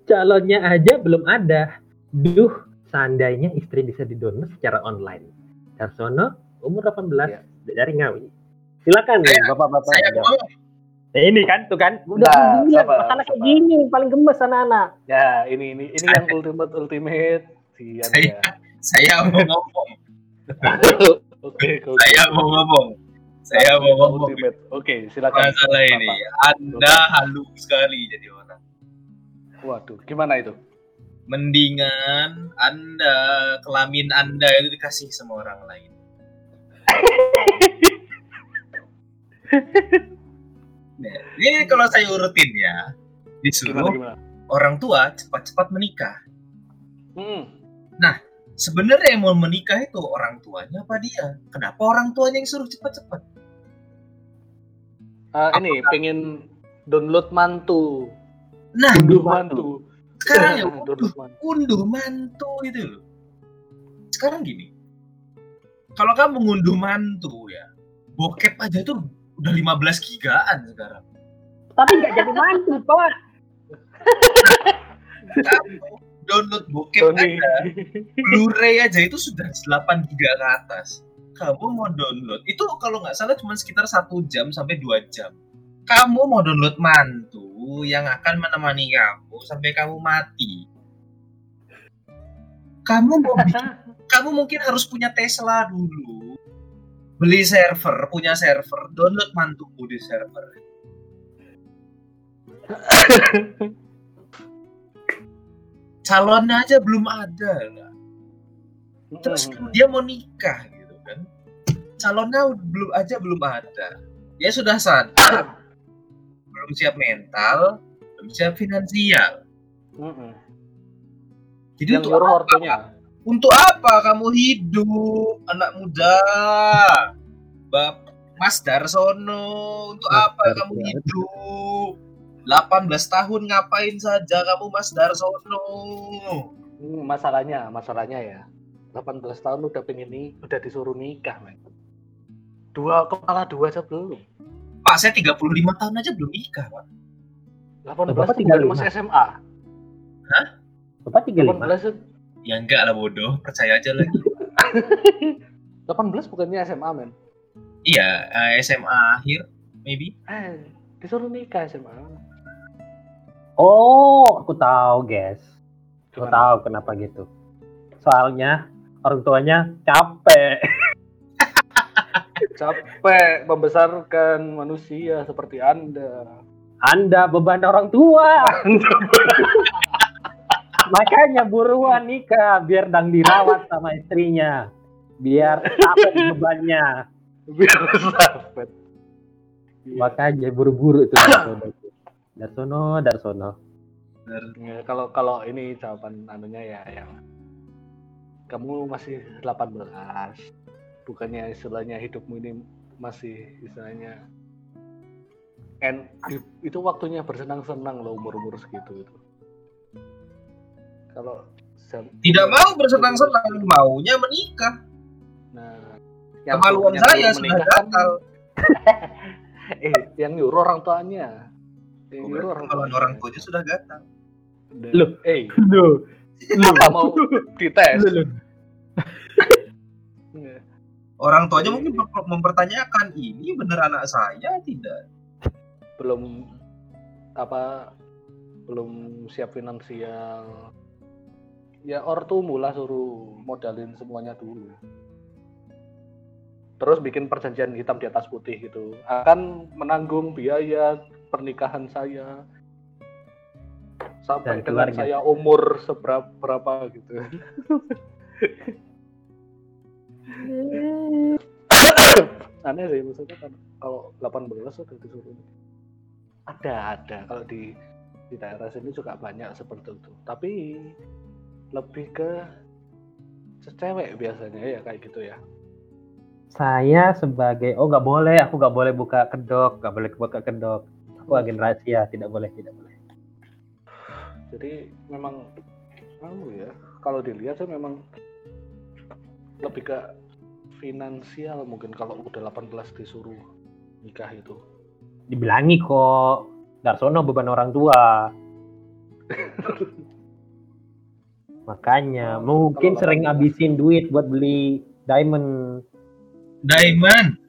calonnya aja belum ada. Duh, seandainya istri bisa didonor secara online. Darsono, umur 18, Ya. dari Ngawi. Silakan bapak-bapak. Saya mau Nah, ini kan, tuh kan. Udah Nah, sabar, anak kayak gini, paling gemes anak-anak. Ya, ini ini ini yang ultimate ultimate. Sian Saya- ya. saya mau ngomong. Oke, oke. Saya mau ngomong. Saya mau ngomong. Ultimate. Oke, silakan. Masalah ini, Anda halu sekali jadi orang. Waduh, gimana itu? Mendingan Anda kelamin Anda itu dikasih sama orang lain. Nah, ini kalau saya urutin ya, Gimana disuruh gimana? orang tua cepat-cepat menikah. Hmm. Sebenarnya yang mau menikah itu orang tuanya apa dia? Kenapa orang tuanya yang suruh cepat-cepat? Ah, ini pengen download mantu. Nah, Unduh mantu. sekarang ya mantu. unduh mantu itu loh. Sekarang gini, kalau kamu ngunduh mantu ya, bokep aja tuh udah 15 gigaan sekarang. Tapi nggak jadi mantu, Pak. Kamu download bokep Tony. aja, Blu-ray aja itu sudah 8 giga ke atas. Kamu mau download, itu kalau nggak salah cuma sekitar satu jam sampai dua jam. Kamu mau download mantu yang akan menemani kamu sampai kamu mati. Kamu mau bikin kamu mungkin harus punya Tesla dulu. Beli server, punya server, download mantumu di server. Calonnya aja belum ada. lah. Terus dia mau nikah gitu kan. Calonnya belum aja belum ada. Dia sudah sadar. belum siap mental, belum siap finansial. Jadi Yang untuk apa? Untuk apa kamu hidup, anak muda? Bap Mas Darsono, untuk Mas apa kamu hidup? 18 tahun ngapain saja kamu Mas Darsono? Hmm, masalahnya, masalahnya ya. 18 tahun udah pengen nih, udah disuruh nikah, men. Dua kepala dua aja belum. Pak, saya 35 tahun aja belum nikah, Pak. 18 Bapak tuh baru 35. masih SMA. Bapak 35. 18 itu- Ya enggak lah bodoh, percaya aja lagi. 18 bukannya SMA, men. iya, eh, SMA akhir, maybe. Eh, disuruh nikah SMA. Oh, aku tahu, guys. Aku tahu kenapa gitu. Soalnya orang tuanya capek. Capek membesarkan manusia seperti Anda. Anda beban orang tua. Makanya buruan nikah biar dang dirawat sama istrinya. Biar capek bebannya. Biar sapet. Makanya buru-buru itu Darsono. Darsono, Darsono. Ya, kalau kalau ini jawaban anunya ya yang kamu masih 18 bukannya istilahnya hidupmu ini masih istilahnya and itu waktunya bersenang-senang loh umur-umur segitu itu kalau Tidak mau bersenang-senang, maunya menikah. nah Kemaluan yang saya nyuruh sudah gatal. eh yang nyuruh orang tuanya yang nyuruh orang Kalau tuanya orang tuanya sudah gatal. Loh. eh Loh, apa mau dites loh. Iya. Orang tuanya mungkin mem- mempertanyakan ini bener anak saya tidak. belum apa belum siap finansial ya ortu mula suruh modalin semuanya dulu. Terus bikin perjanjian hitam di atas putih gitu. Akan menanggung biaya pernikahan saya. Sampai dengan keluarga. saya umur seberapa berapa gitu. Aneh sih maksudnya kan kalau 18 sudah disuruh. Ada ada. Kalau di di daerah sini juga banyak seperti itu. Tapi lebih ke cewek biasanya ya kayak gitu ya. Saya sebagai oh nggak boleh, aku nggak boleh buka kedok, nggak boleh buka kedok. Aku agen rahasia, tidak boleh, tidak boleh. jadi memang anu ya. Kalau dilihat sih memang lebih ke finansial mungkin kalau udah 18 disuruh nikah itu. Dibilangi kok, Darsono beban orang tua. Makanya Oh, mungkin kalau sering 18. ngabisin duit buat beli diamond. Diamond.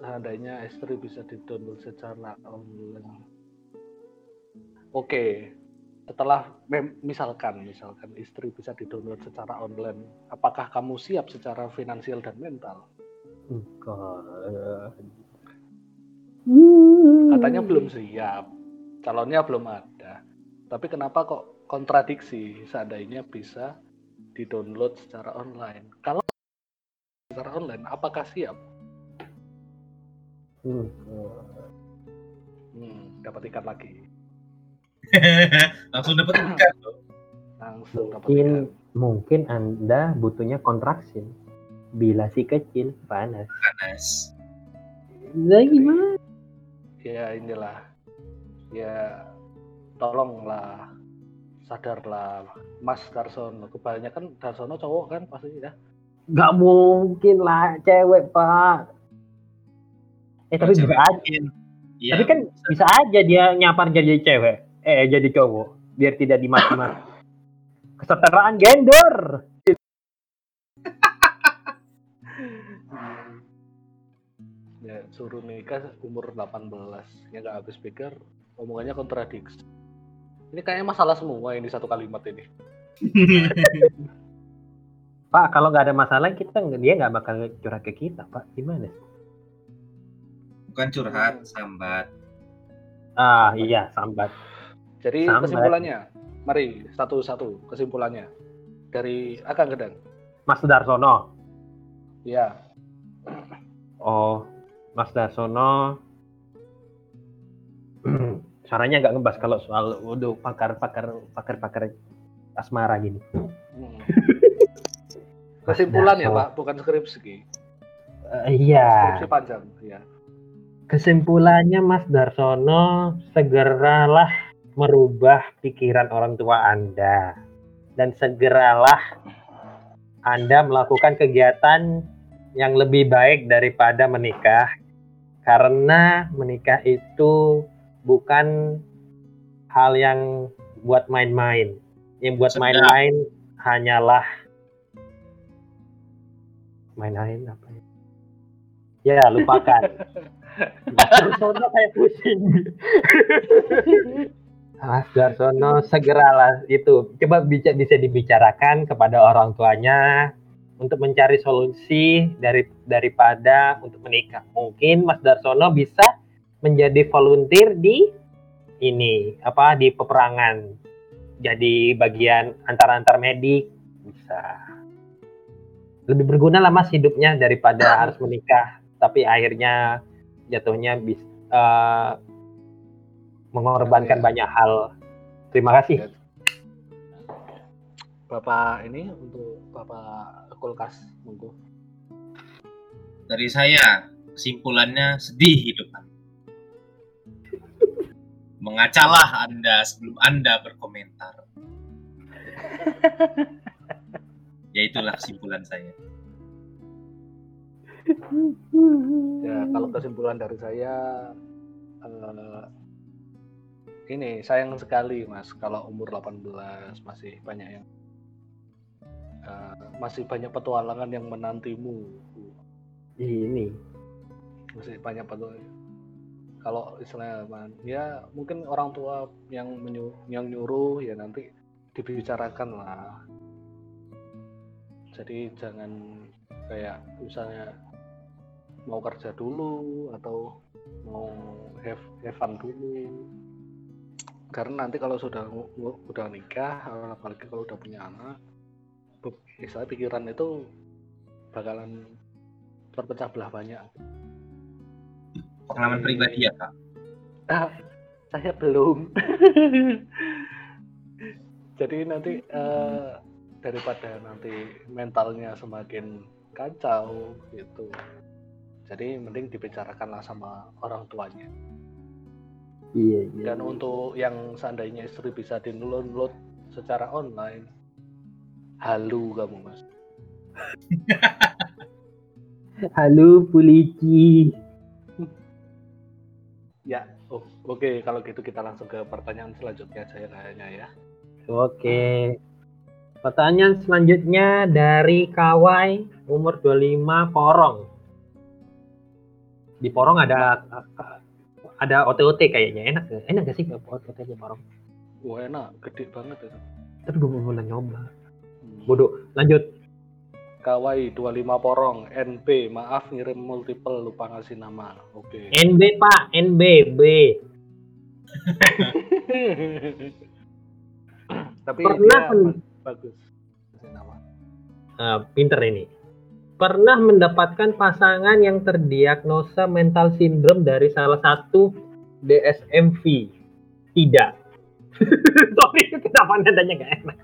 seandainya istri bisa didownload secara online. Oke, setelah misalkan misalkan istri bisa didownload secara online, apakah kamu siap secara finansial dan mental? Enggak. Katanya belum siap, calonnya belum ada. Tapi kenapa kok kontradiksi seandainya bisa didownload secara online? Kalau secara online, apakah siap? Enggak. Hmm, dapat ikan lagi. Langsung dapat ikan loh. Langsung dapat Mungkin ikan. mungkin Anda butuhnya kontraksi. Bila si kecil panas. Panas. Lah gimana? Ya inilah. Ya tolonglah sadarlah Mas Darsono kebanyakan Darsono cowok kan pasti ya Gak mungkin lah cewek pak. Eh tapi Cewek bisa aja. Iya, Tapi kan bisa aja dia nyapar jadi cewek. Eh jadi cowok. Biar tidak dimaki-maki. Kesetaraan gender. ya suruh nikah umur 18 ya nggak habis pikir omongannya kontradiksi ini kayaknya masalah semua ini satu kalimat ini Pak kalau nggak ada masalah kita dia nggak bakal curhat ke kita pak. Gimana? bukan curhat, sambat. Ah iya sambat. jadi Sambat. kesimpulannya mari satu-satu kesimpulannya dari Akang Gedang Mas Darsono. ya Oh Mas Darsono. Suaranya nggak ngebas kalau soal udah pakar-pakar pakar-pakar asmara gini. hmm. kesimpulan ya Darsono. Pak bukan skripsi Eh, iya. skripsi panjang ya Kesimpulannya Mas Darsono segeralah merubah pikiran orang tua Anda dan segeralah Anda melakukan kegiatan yang lebih baik daripada menikah karena menikah itu bukan hal yang buat main-main. Yang buat main-main hanyalah main-main apa ya? Ya, lupakan. Mas Darsono kayak pusing. Mas Darsono segeralah itu coba bisa bisa dibicarakan kepada orang tuanya untuk mencari solusi dari daripada untuk menikah. Mungkin Mas Darsono bisa menjadi volunteer di ini apa di peperangan. Jadi bagian antar-antar medik bisa. Lebih berguna lah Mas hidupnya daripada harus menikah tapi akhirnya jatuhnya bis, eh, mengorbankan Iya. banyak hal. Terima kasih. Bapak ini untuk Bapak kulkas monggo Dari saya, kesimpulannya sedih hidup. Mengacalah Anda sebelum Anda berkomentar. ya itulah kesimpulan saya. Ya, kalau kesimpulan dari saya eh, ini sayang sekali Mas kalau umur 18 masih banyak yang eh, masih banyak petualangan yang menantimu. Ini Masih banyak petualangan. Kalau istilahnya ya mungkin orang tua yang menyu yang nyuruh ya nanti dibicarakan lah. Jadi jangan kayak misalnya mau kerja dulu atau mau have, have fun dulu karena nanti kalau sudah udah nikah apalagi kalau udah punya anak misalnya pikiran itu bakalan terpecah belah banyak Pengalaman pribadi ya kak. ah, saya belum jadi nanti eh, daripada nanti mentalnya semakin kacau gitu jadi mending dibicarakanlah sama orang tuanya iya iya. dan untuk yang seandainya istri bisa di-download secara online halu kamu mas Halo polisi. Oke kalau gitu kita langsung ke pertanyaan selanjutnya saya kayaknya ya Oke. Pertanyaan selanjutnya dari Kawai umur 25 Porong. Di Porong ada ada OTOT kayaknya. Enak? Enak gak sih OTOT di Porong? Wah enak, gede banget ya. Tapi gue mau nyoba. Hmm. Bodoh. Lanjut. Kawai 25 porong, NP, maaf ngirim multiple lupa ngasih nama. Oke. NB pak, NB, B. Tapi Pernah dia bagus. Ah, pinter ini. Pernah mendapatkan pasangan yang terdiagnosa mental syndrome dari salah satu DSMV? Tidak. Sorry, kenapa nadanya gak enak?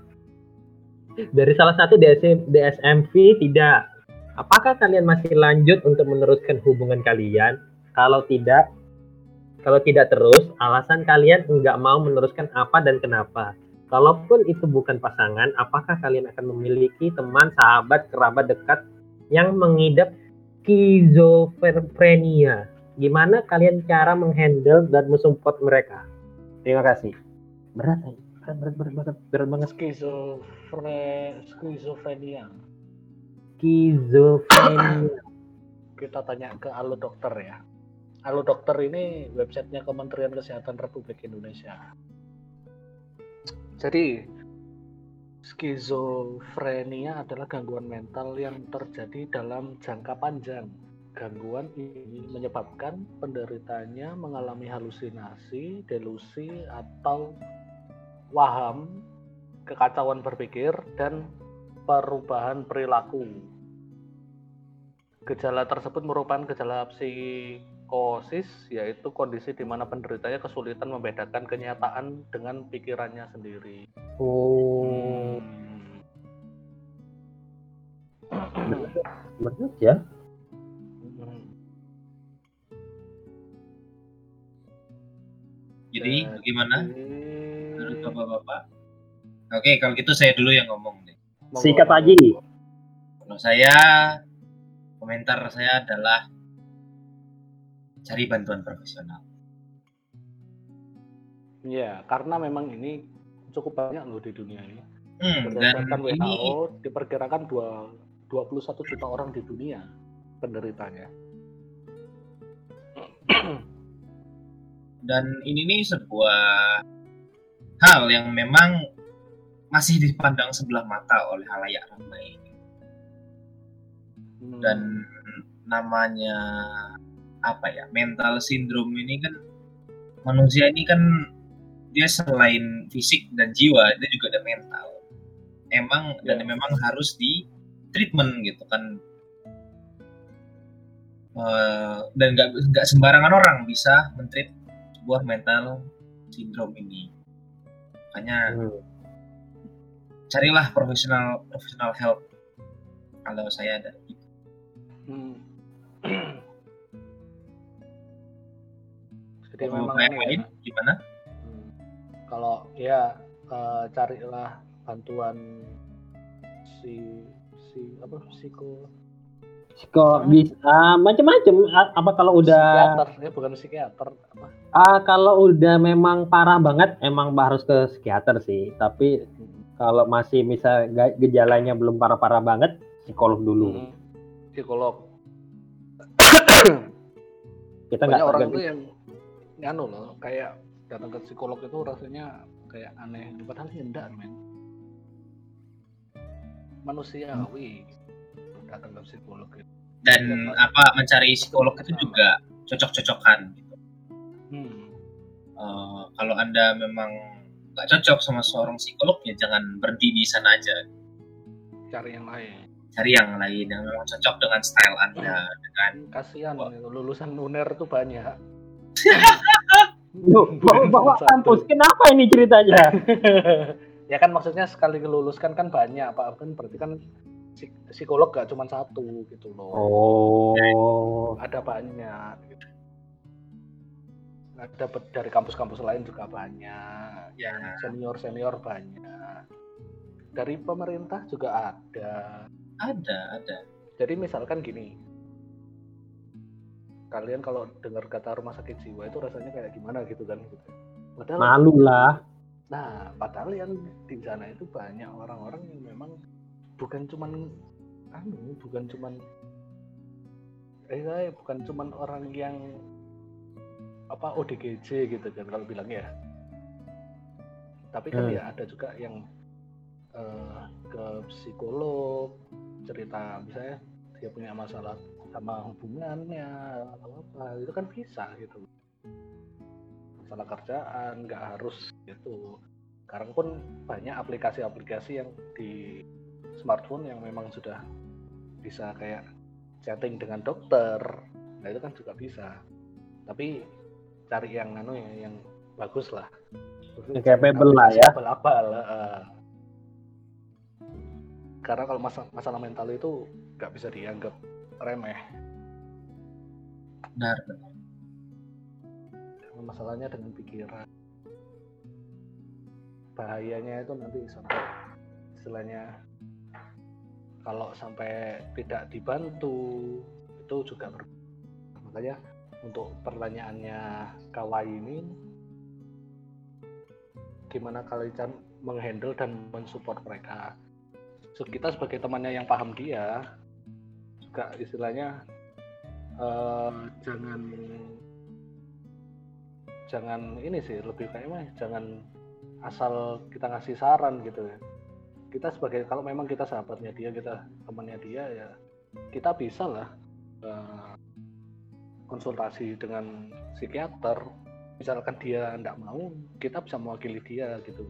Dari salah satu DSM, DSMV tidak. Apakah kalian masih lanjut untuk meneruskan hubungan kalian? Kalau tidak, kalau tidak terus, alasan kalian nggak mau meneruskan apa dan kenapa? Kalaupun itu bukan pasangan, apakah kalian akan memiliki teman, sahabat, kerabat dekat yang mengidap skizofrenia? Gimana kalian cara menghandle dan mensupport mereka? Terima kasih. Berat, berat, berat, berat, berat, berat banget. Skizofre, skizofrenia. Skizofrenia. Kita tanya ke Halo Dokter ya. Halo Dokter ini websitenya Kementerian Kesehatan Republik Indonesia. Jadi skizofrenia adalah gangguan mental yang terjadi dalam jangka panjang. Gangguan ini menyebabkan penderitanya mengalami halusinasi, delusi, atau waham, kekacauan berpikir, dan perubahan perilaku. Gejala tersebut merupakan gejala psikosis, yaitu kondisi di mana penderitanya kesulitan membedakan kenyataan dengan pikirannya sendiri. Oh, Hmm. ya? Hmm. Jadi bagaimana menurut bapak-bapak? Oke, kalau gitu saya dulu yang ngomong deh. Sikat monggo. Kalau saya komentar saya adalah cari bantuan profesional. Iya, karena memang ini cukup banyak loh di dunia ini. Hmm, dan Berdasarkan ini WHO diperkirakan dua- 21 juta orang di dunia penderitanya. dan ini nih sebuah hal yang memang masih dipandang sebelah mata oleh halayak ramai Hmm. dan namanya apa ya mental syndrome ini kan manusia ini kan dia selain fisik dan jiwa dia juga ada mental emang dan Ya. memang harus di treatment gitu kan Eh, dan nggak nggak sembarangan orang bisa mentreat sebuah mental syndrome ini makanya Hmm. carilah profesional profesional help kalau saya ada Hmm. Jadi Kalau memang ini lain ya, gimana hmm, kalau ya eh, carilah bantuan si si apa psiko Kok bisa macam-macam? Apa kalau udah psikiater ya bukan psikiater apa ah, kalau udah memang parah banget emang harus ke psikiater sih. Tapi Hmm. kalau masih misal gejalanya belum parah-parah banget, psikolog dulu. Hmm. psikolog Kita nggak banyak orang tuh yang nganu loh kayak datang ke psikolog itu rasanya kayak aneh. Padahal ya enggak men. Manusiawi datang ke psikolog itu. Dan Iya, apa mencari psikolog itu juga cocok-cocokan gitu. hmm. Eh, kalau anda memang nggak cocok sama seorang psikolog ya jangan berhenti di sana aja. Cari yang lain. Cari yang lain yang memang cocok dengan style anda dengan kasihan itu lulusan uner tuh banyak bawa, bawa kampus, kenapa ini ceritanya? ya kan maksudnya sekali keluluskan kan banyak pak. Kan berarti kan psik- psikolog gak cuma satu gitu loh. Oh, ada banyak gitu. ada dari kampus-kampus lain juga banyak. Ya. Senior senior banyak. Dari pemerintah juga ada. Ada ada. Jadi misalkan gini kalian kalau dengar kata rumah sakit jiwa itu rasanya kayak gimana gitu kan gitu. padahal malu lah. nah padahal yang di sana itu banyak orang-orang yang memang bukan cuman anu bukan cuman eh bukan cuman orang yang apa ODGJ gitu kan kalau bilang ya tapi kan Hmm. ya ada juga yang eh, ke psikolog cerita misalnya dia punya masalah sama hubungannya atau apa. Itu kan bisa gitu. Masalah kerjaan nggak harus gitu. Sekarang pun banyak aplikasi-aplikasi yang di smartphone yang memang sudah bisa kayak chatting dengan dokter. Nah itu kan juga bisa. Tapi cari yang anu ya yang bagus lah. Yang capable lah ya. abal-abal eh. karena kalau masalah, masalah mental itu nggak bisa dianggap remeh benar. Masalahnya dengan pikiran. Bahayanya itu nanti sampai istilahnya kalau sampai tidak dibantu itu juga ber makanya untuk pertanyaannya Kawai ini gimana kalian menghandle dan mensupport mereka? So, kita sebagai temannya yang paham dia juga istilahnya eh, jangan jangan ini sih lebih kayak mah jangan asal kita ngasih saran gitu ya. Kita sebagai kalau memang kita sahabatnya dia kita temannya dia ya kita bisa lah eh, konsultasi dengan psikiater. Misalkan dia tidak mau kita bisa mewakili dia gitu.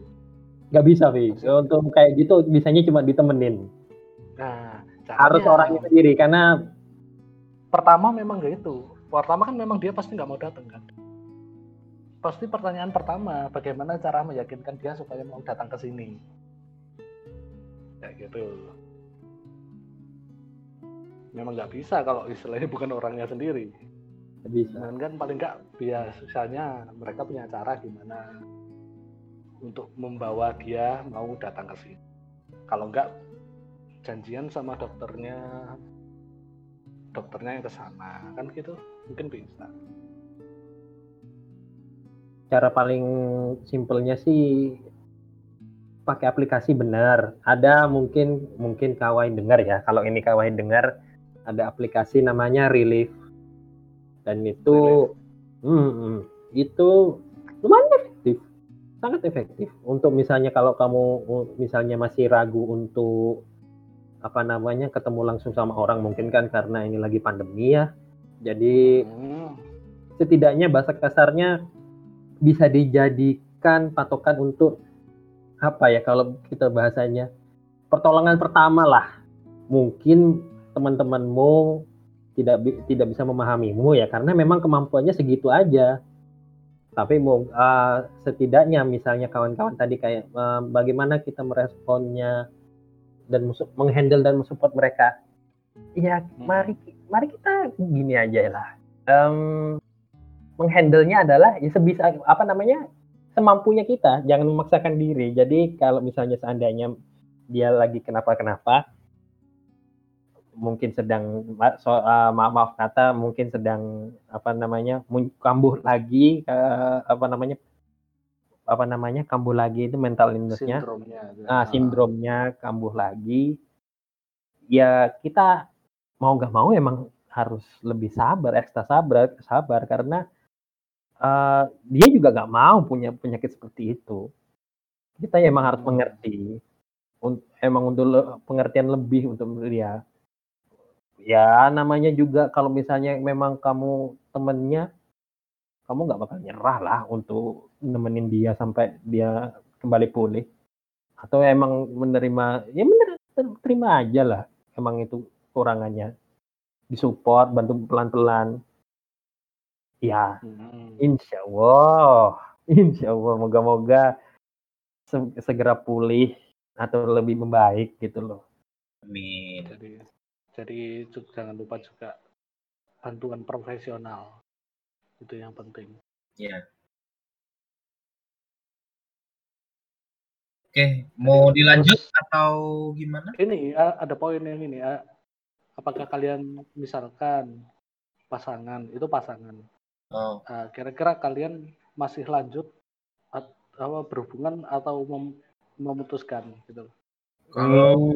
Nggak bisa Vi untuk kayak gitu bisanya cuma ditemenin. Nah harus caranya- orangnya sendiri karena pertama memang gak itu. Pertama kan memang dia pasti nggak mau datang kan? Pasti pertanyaan pertama bagaimana cara meyakinkan dia supaya mau datang ke sini? Ya gitu. Memang nggak bisa kalau istilahnya bukan orangnya sendiri. Bisa. Dan kan paling nggak biasanya mereka punya cara gimana untuk membawa dia mau datang ke sini. Kalau nggak janjian sama dokternya dokternya yang ke sana kan gitu mungkin bisa cara paling simpelnya sih pakai aplikasi benar. Ada mungkin mungkin kawain dengar ya. Kalau ini kawain dengar ada aplikasi namanya Relief. Dan itu hmm, hmm, itu lumayan efektif. Sangat efektif untuk misalnya kalau kamu misalnya masih ragu untuk apa namanya ketemu langsung sama orang mungkin kan karena ini lagi pandemi ya. Jadi Hmm, setidaknya bahasa kasarnya bisa dijadikan patokan untuk apa ya kalau kita bahasanya pertolongan pertama lah. Mungkin teman-temanmu tidak tidak bisa memahamimu ya karena memang kemampuannya segitu aja. Tapi mau eh, setidaknya misalnya kawan-kawan tadi kayak eh, bagaimana kita meresponnya dan menghandle dan mensupport mereka. Ya mari mari kita gini aja lah. Em, menghandle-nya adalah ya sebisa apa namanya semampunya kita. Jangan memaksakan diri. Jadi kalau misalnya seandainya dia lagi kenapa-kenapa mungkin sedang so, uh, maaf maaf kata mungkin sedang apa namanya kambuh lagi eh, apa namanya apa namanya kambuh lagi itu mental illness-nya. Sindromnya nah, sindromnya kambuh lagi. Ya kita mau nggak mau emang harus lebih sabar ekstra sabar sabar karena eh, dia juga nggak mau punya penyakit seperti itu. Kita emang harus Hmm. mengerti emang untuk le- pengertian lebih untuk dia. Ya namanya juga kalau misalnya memang kamu temennya kamu nggak bakal nyerah lah untuk nemenin dia sampai dia kembali pulih. Atau emang menerima ya bener terima aja lah. Emang itu kurangannya. Disupport bantu pelan-pelan. Ya Hmm. insya Allah. Insya Allah moga-moga se- segera pulih atau lebih membaik gitu loh. Amin. Jadi jadi jangan lupa juga bantuan profesional. Itu yang penting. Ya oke mau dilanjut atau gimana? Ini a- ada poin yang ini a- apakah kalian misalkan pasangan itu pasangan. Oh. Ah, kira-kira kalian masih lanjut apa berhubungan atau mem- memutuskan gitu kalau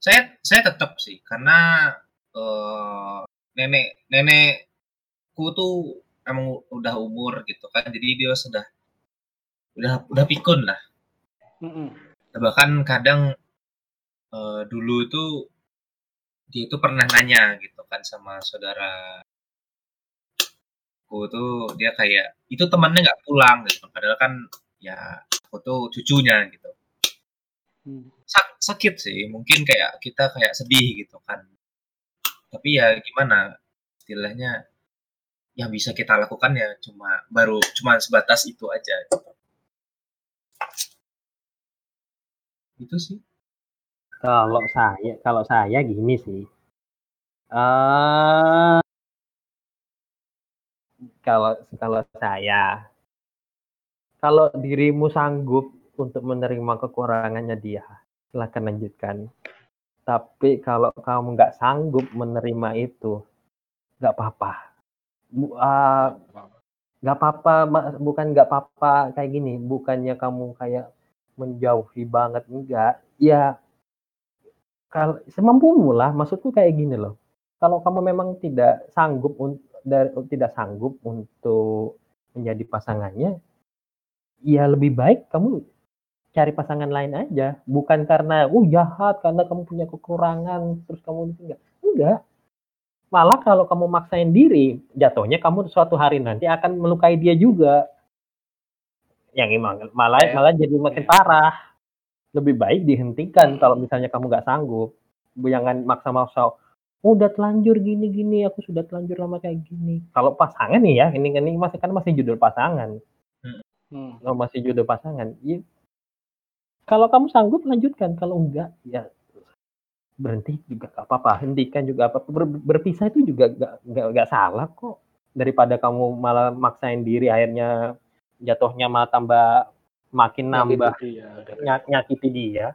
saya saya tetap sih karena eh, nenek nenekku tuh emang udah umur gitu kan jadi dia sudah udah udah pikun lah Mm-mm. bahkan kadang eh, dulu itu dia itu pernah nanya gitu kan sama saudara aku tuh dia kayak itu temannya nggak pulang gitu padahal kan ya aku tuh cucunya gitu Hmm. Sak- sakit sih mungkin kayak kita kayak sedih gitu kan tapi ya gimana istilahnya yang bisa kita lakukan ya cuma baru cuma sebatas itu aja gitu. Itu sih Kalau saya, kalau saya gini sih. eh kalau kalau saya, kalau dirimu sanggup untuk menerima kekurangannya dia, silakan lanjutkan. Tapi kalau kamu nggak sanggup menerima itu, nggak apa-apa. Ah, nggak apa-apa, Ma- bukan nggak apa-apa kayak gini. Bukannya kamu kayak menjauhi banget, enggak. Ya kalau semampumu lah maksudku kayak gini loh. Kalau kamu memang tidak sanggup dari tidak sanggup untuk menjadi pasangannya ya lebih baik kamu cari pasangan lain aja. Bukan karena oh jahat karena kamu punya kekurangan terus kamu enggak. Enggak. Malah kalau kamu maksain diri jatuhnya kamu suatu hari nanti akan melukai dia juga yang emang malah Kayak- malah jadi makin iya. parah. Lebih baik dihentikan kalau misalnya kamu nggak sanggup. Jangan maksa-maksa "Oh, udah telanjur gini-gini aku sudah telanjur lama kayak gini. Kalau pasangan nih ya ini ini masih kan masih judul pasangan. Hmm. kalau masih judul pasangan ya, kalau kamu sanggup lanjutkan kalau enggak ya berhenti juga gak apa-apa hentikan juga apa Ber- berpisah itu juga gak, gak, gak salah kok. Daripada kamu malah maksain diri akhirnya jatuhnya malah tambah makin nambah Nyakiti dia, nyakiti dia.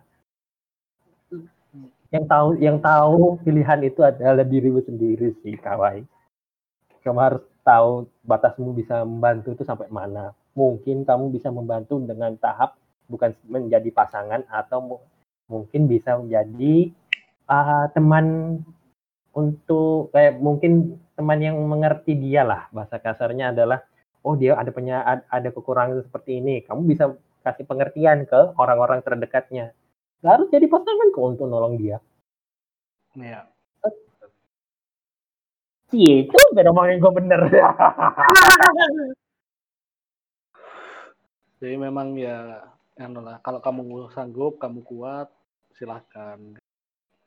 Yang tahu yang tahu pilihan itu adalah dirimu sendiri sih, Kawai. Kamu harus tahu batasmu bisa membantu itu sampai mana. Mungkin kamu bisa membantu dengan tahap bukan menjadi pasangan atau mu- mungkin bisa menjadi ah, teman untuk kayak mungkin teman yang mengerti dia lah. Bahasa kasarnya adalah oh dia ada punya ada kekurangan seperti ini. Kamu bisa kasih pengertian ke orang-orang terdekatnya. Gak harus jadi pasangan kok untuk nolong dia. Iya. Cie, itu beda ngomongin gue bener. Jadi memang ya, anu lah, kalau kamu sanggup, kamu kuat, silahkan.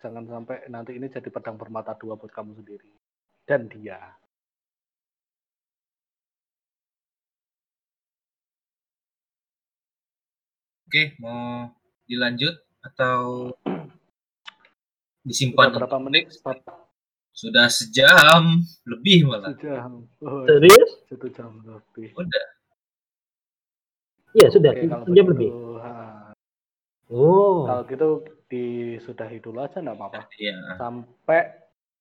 Jangan sampai nanti ini jadi pedang bermata dua buat kamu sendiri dan dia. Oke mau dilanjut atau disimpan berapa menit? Sudah sejam lebih malah Sudah. Oh, Serius? satu jam lebih. udah Iya sudah, Oke, kalau jam begitu, lebih. ha, Oh, kalau gitu disudahi dulu aja nggak apa-apa. ya Sampai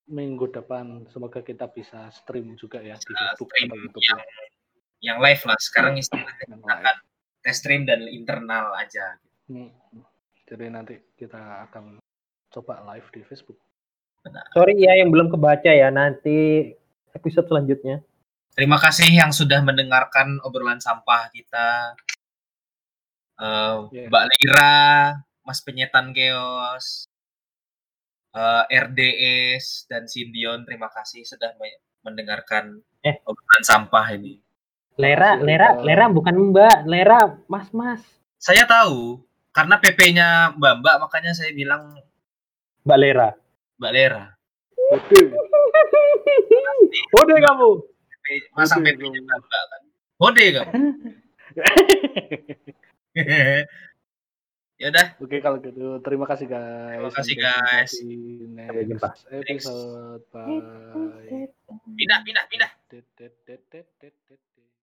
minggu depan semoga kita bisa stream juga ya di Facebook stream atau YouTube. yang yang live lah sekarang istilahnya Yang kita live. akan tes stream dan internal aja Hmm. Jadi nanti kita akan coba live di Facebook. sorry ya yang belum kebaca ya. Nanti episode selanjutnya. terima kasih yang sudah mendengarkan obrolan sampah kita Eh, Iya. Mbak Lira Mas Penyetan Chaos eh, RDS dan Sindion terima kasih sudah me- mendengarkan Eh. obrolan sampah ini Lera, Lera, Lera bukan Mbak, Lera, Mas, Mas. saya tahu karena PP-nya Mbak Mbak makanya saya bilang Mbak Lera. Mbak Lera Oke. Udah kamu. PP masa Oke, PP-nya. Mbak Mbak kan Hode kamu ya udah Oke kalau gitu terima kasih guys. Terima kasih, Sampai jumpa guys. Sampai jumpa. episode. Bye. pindah pindah pindah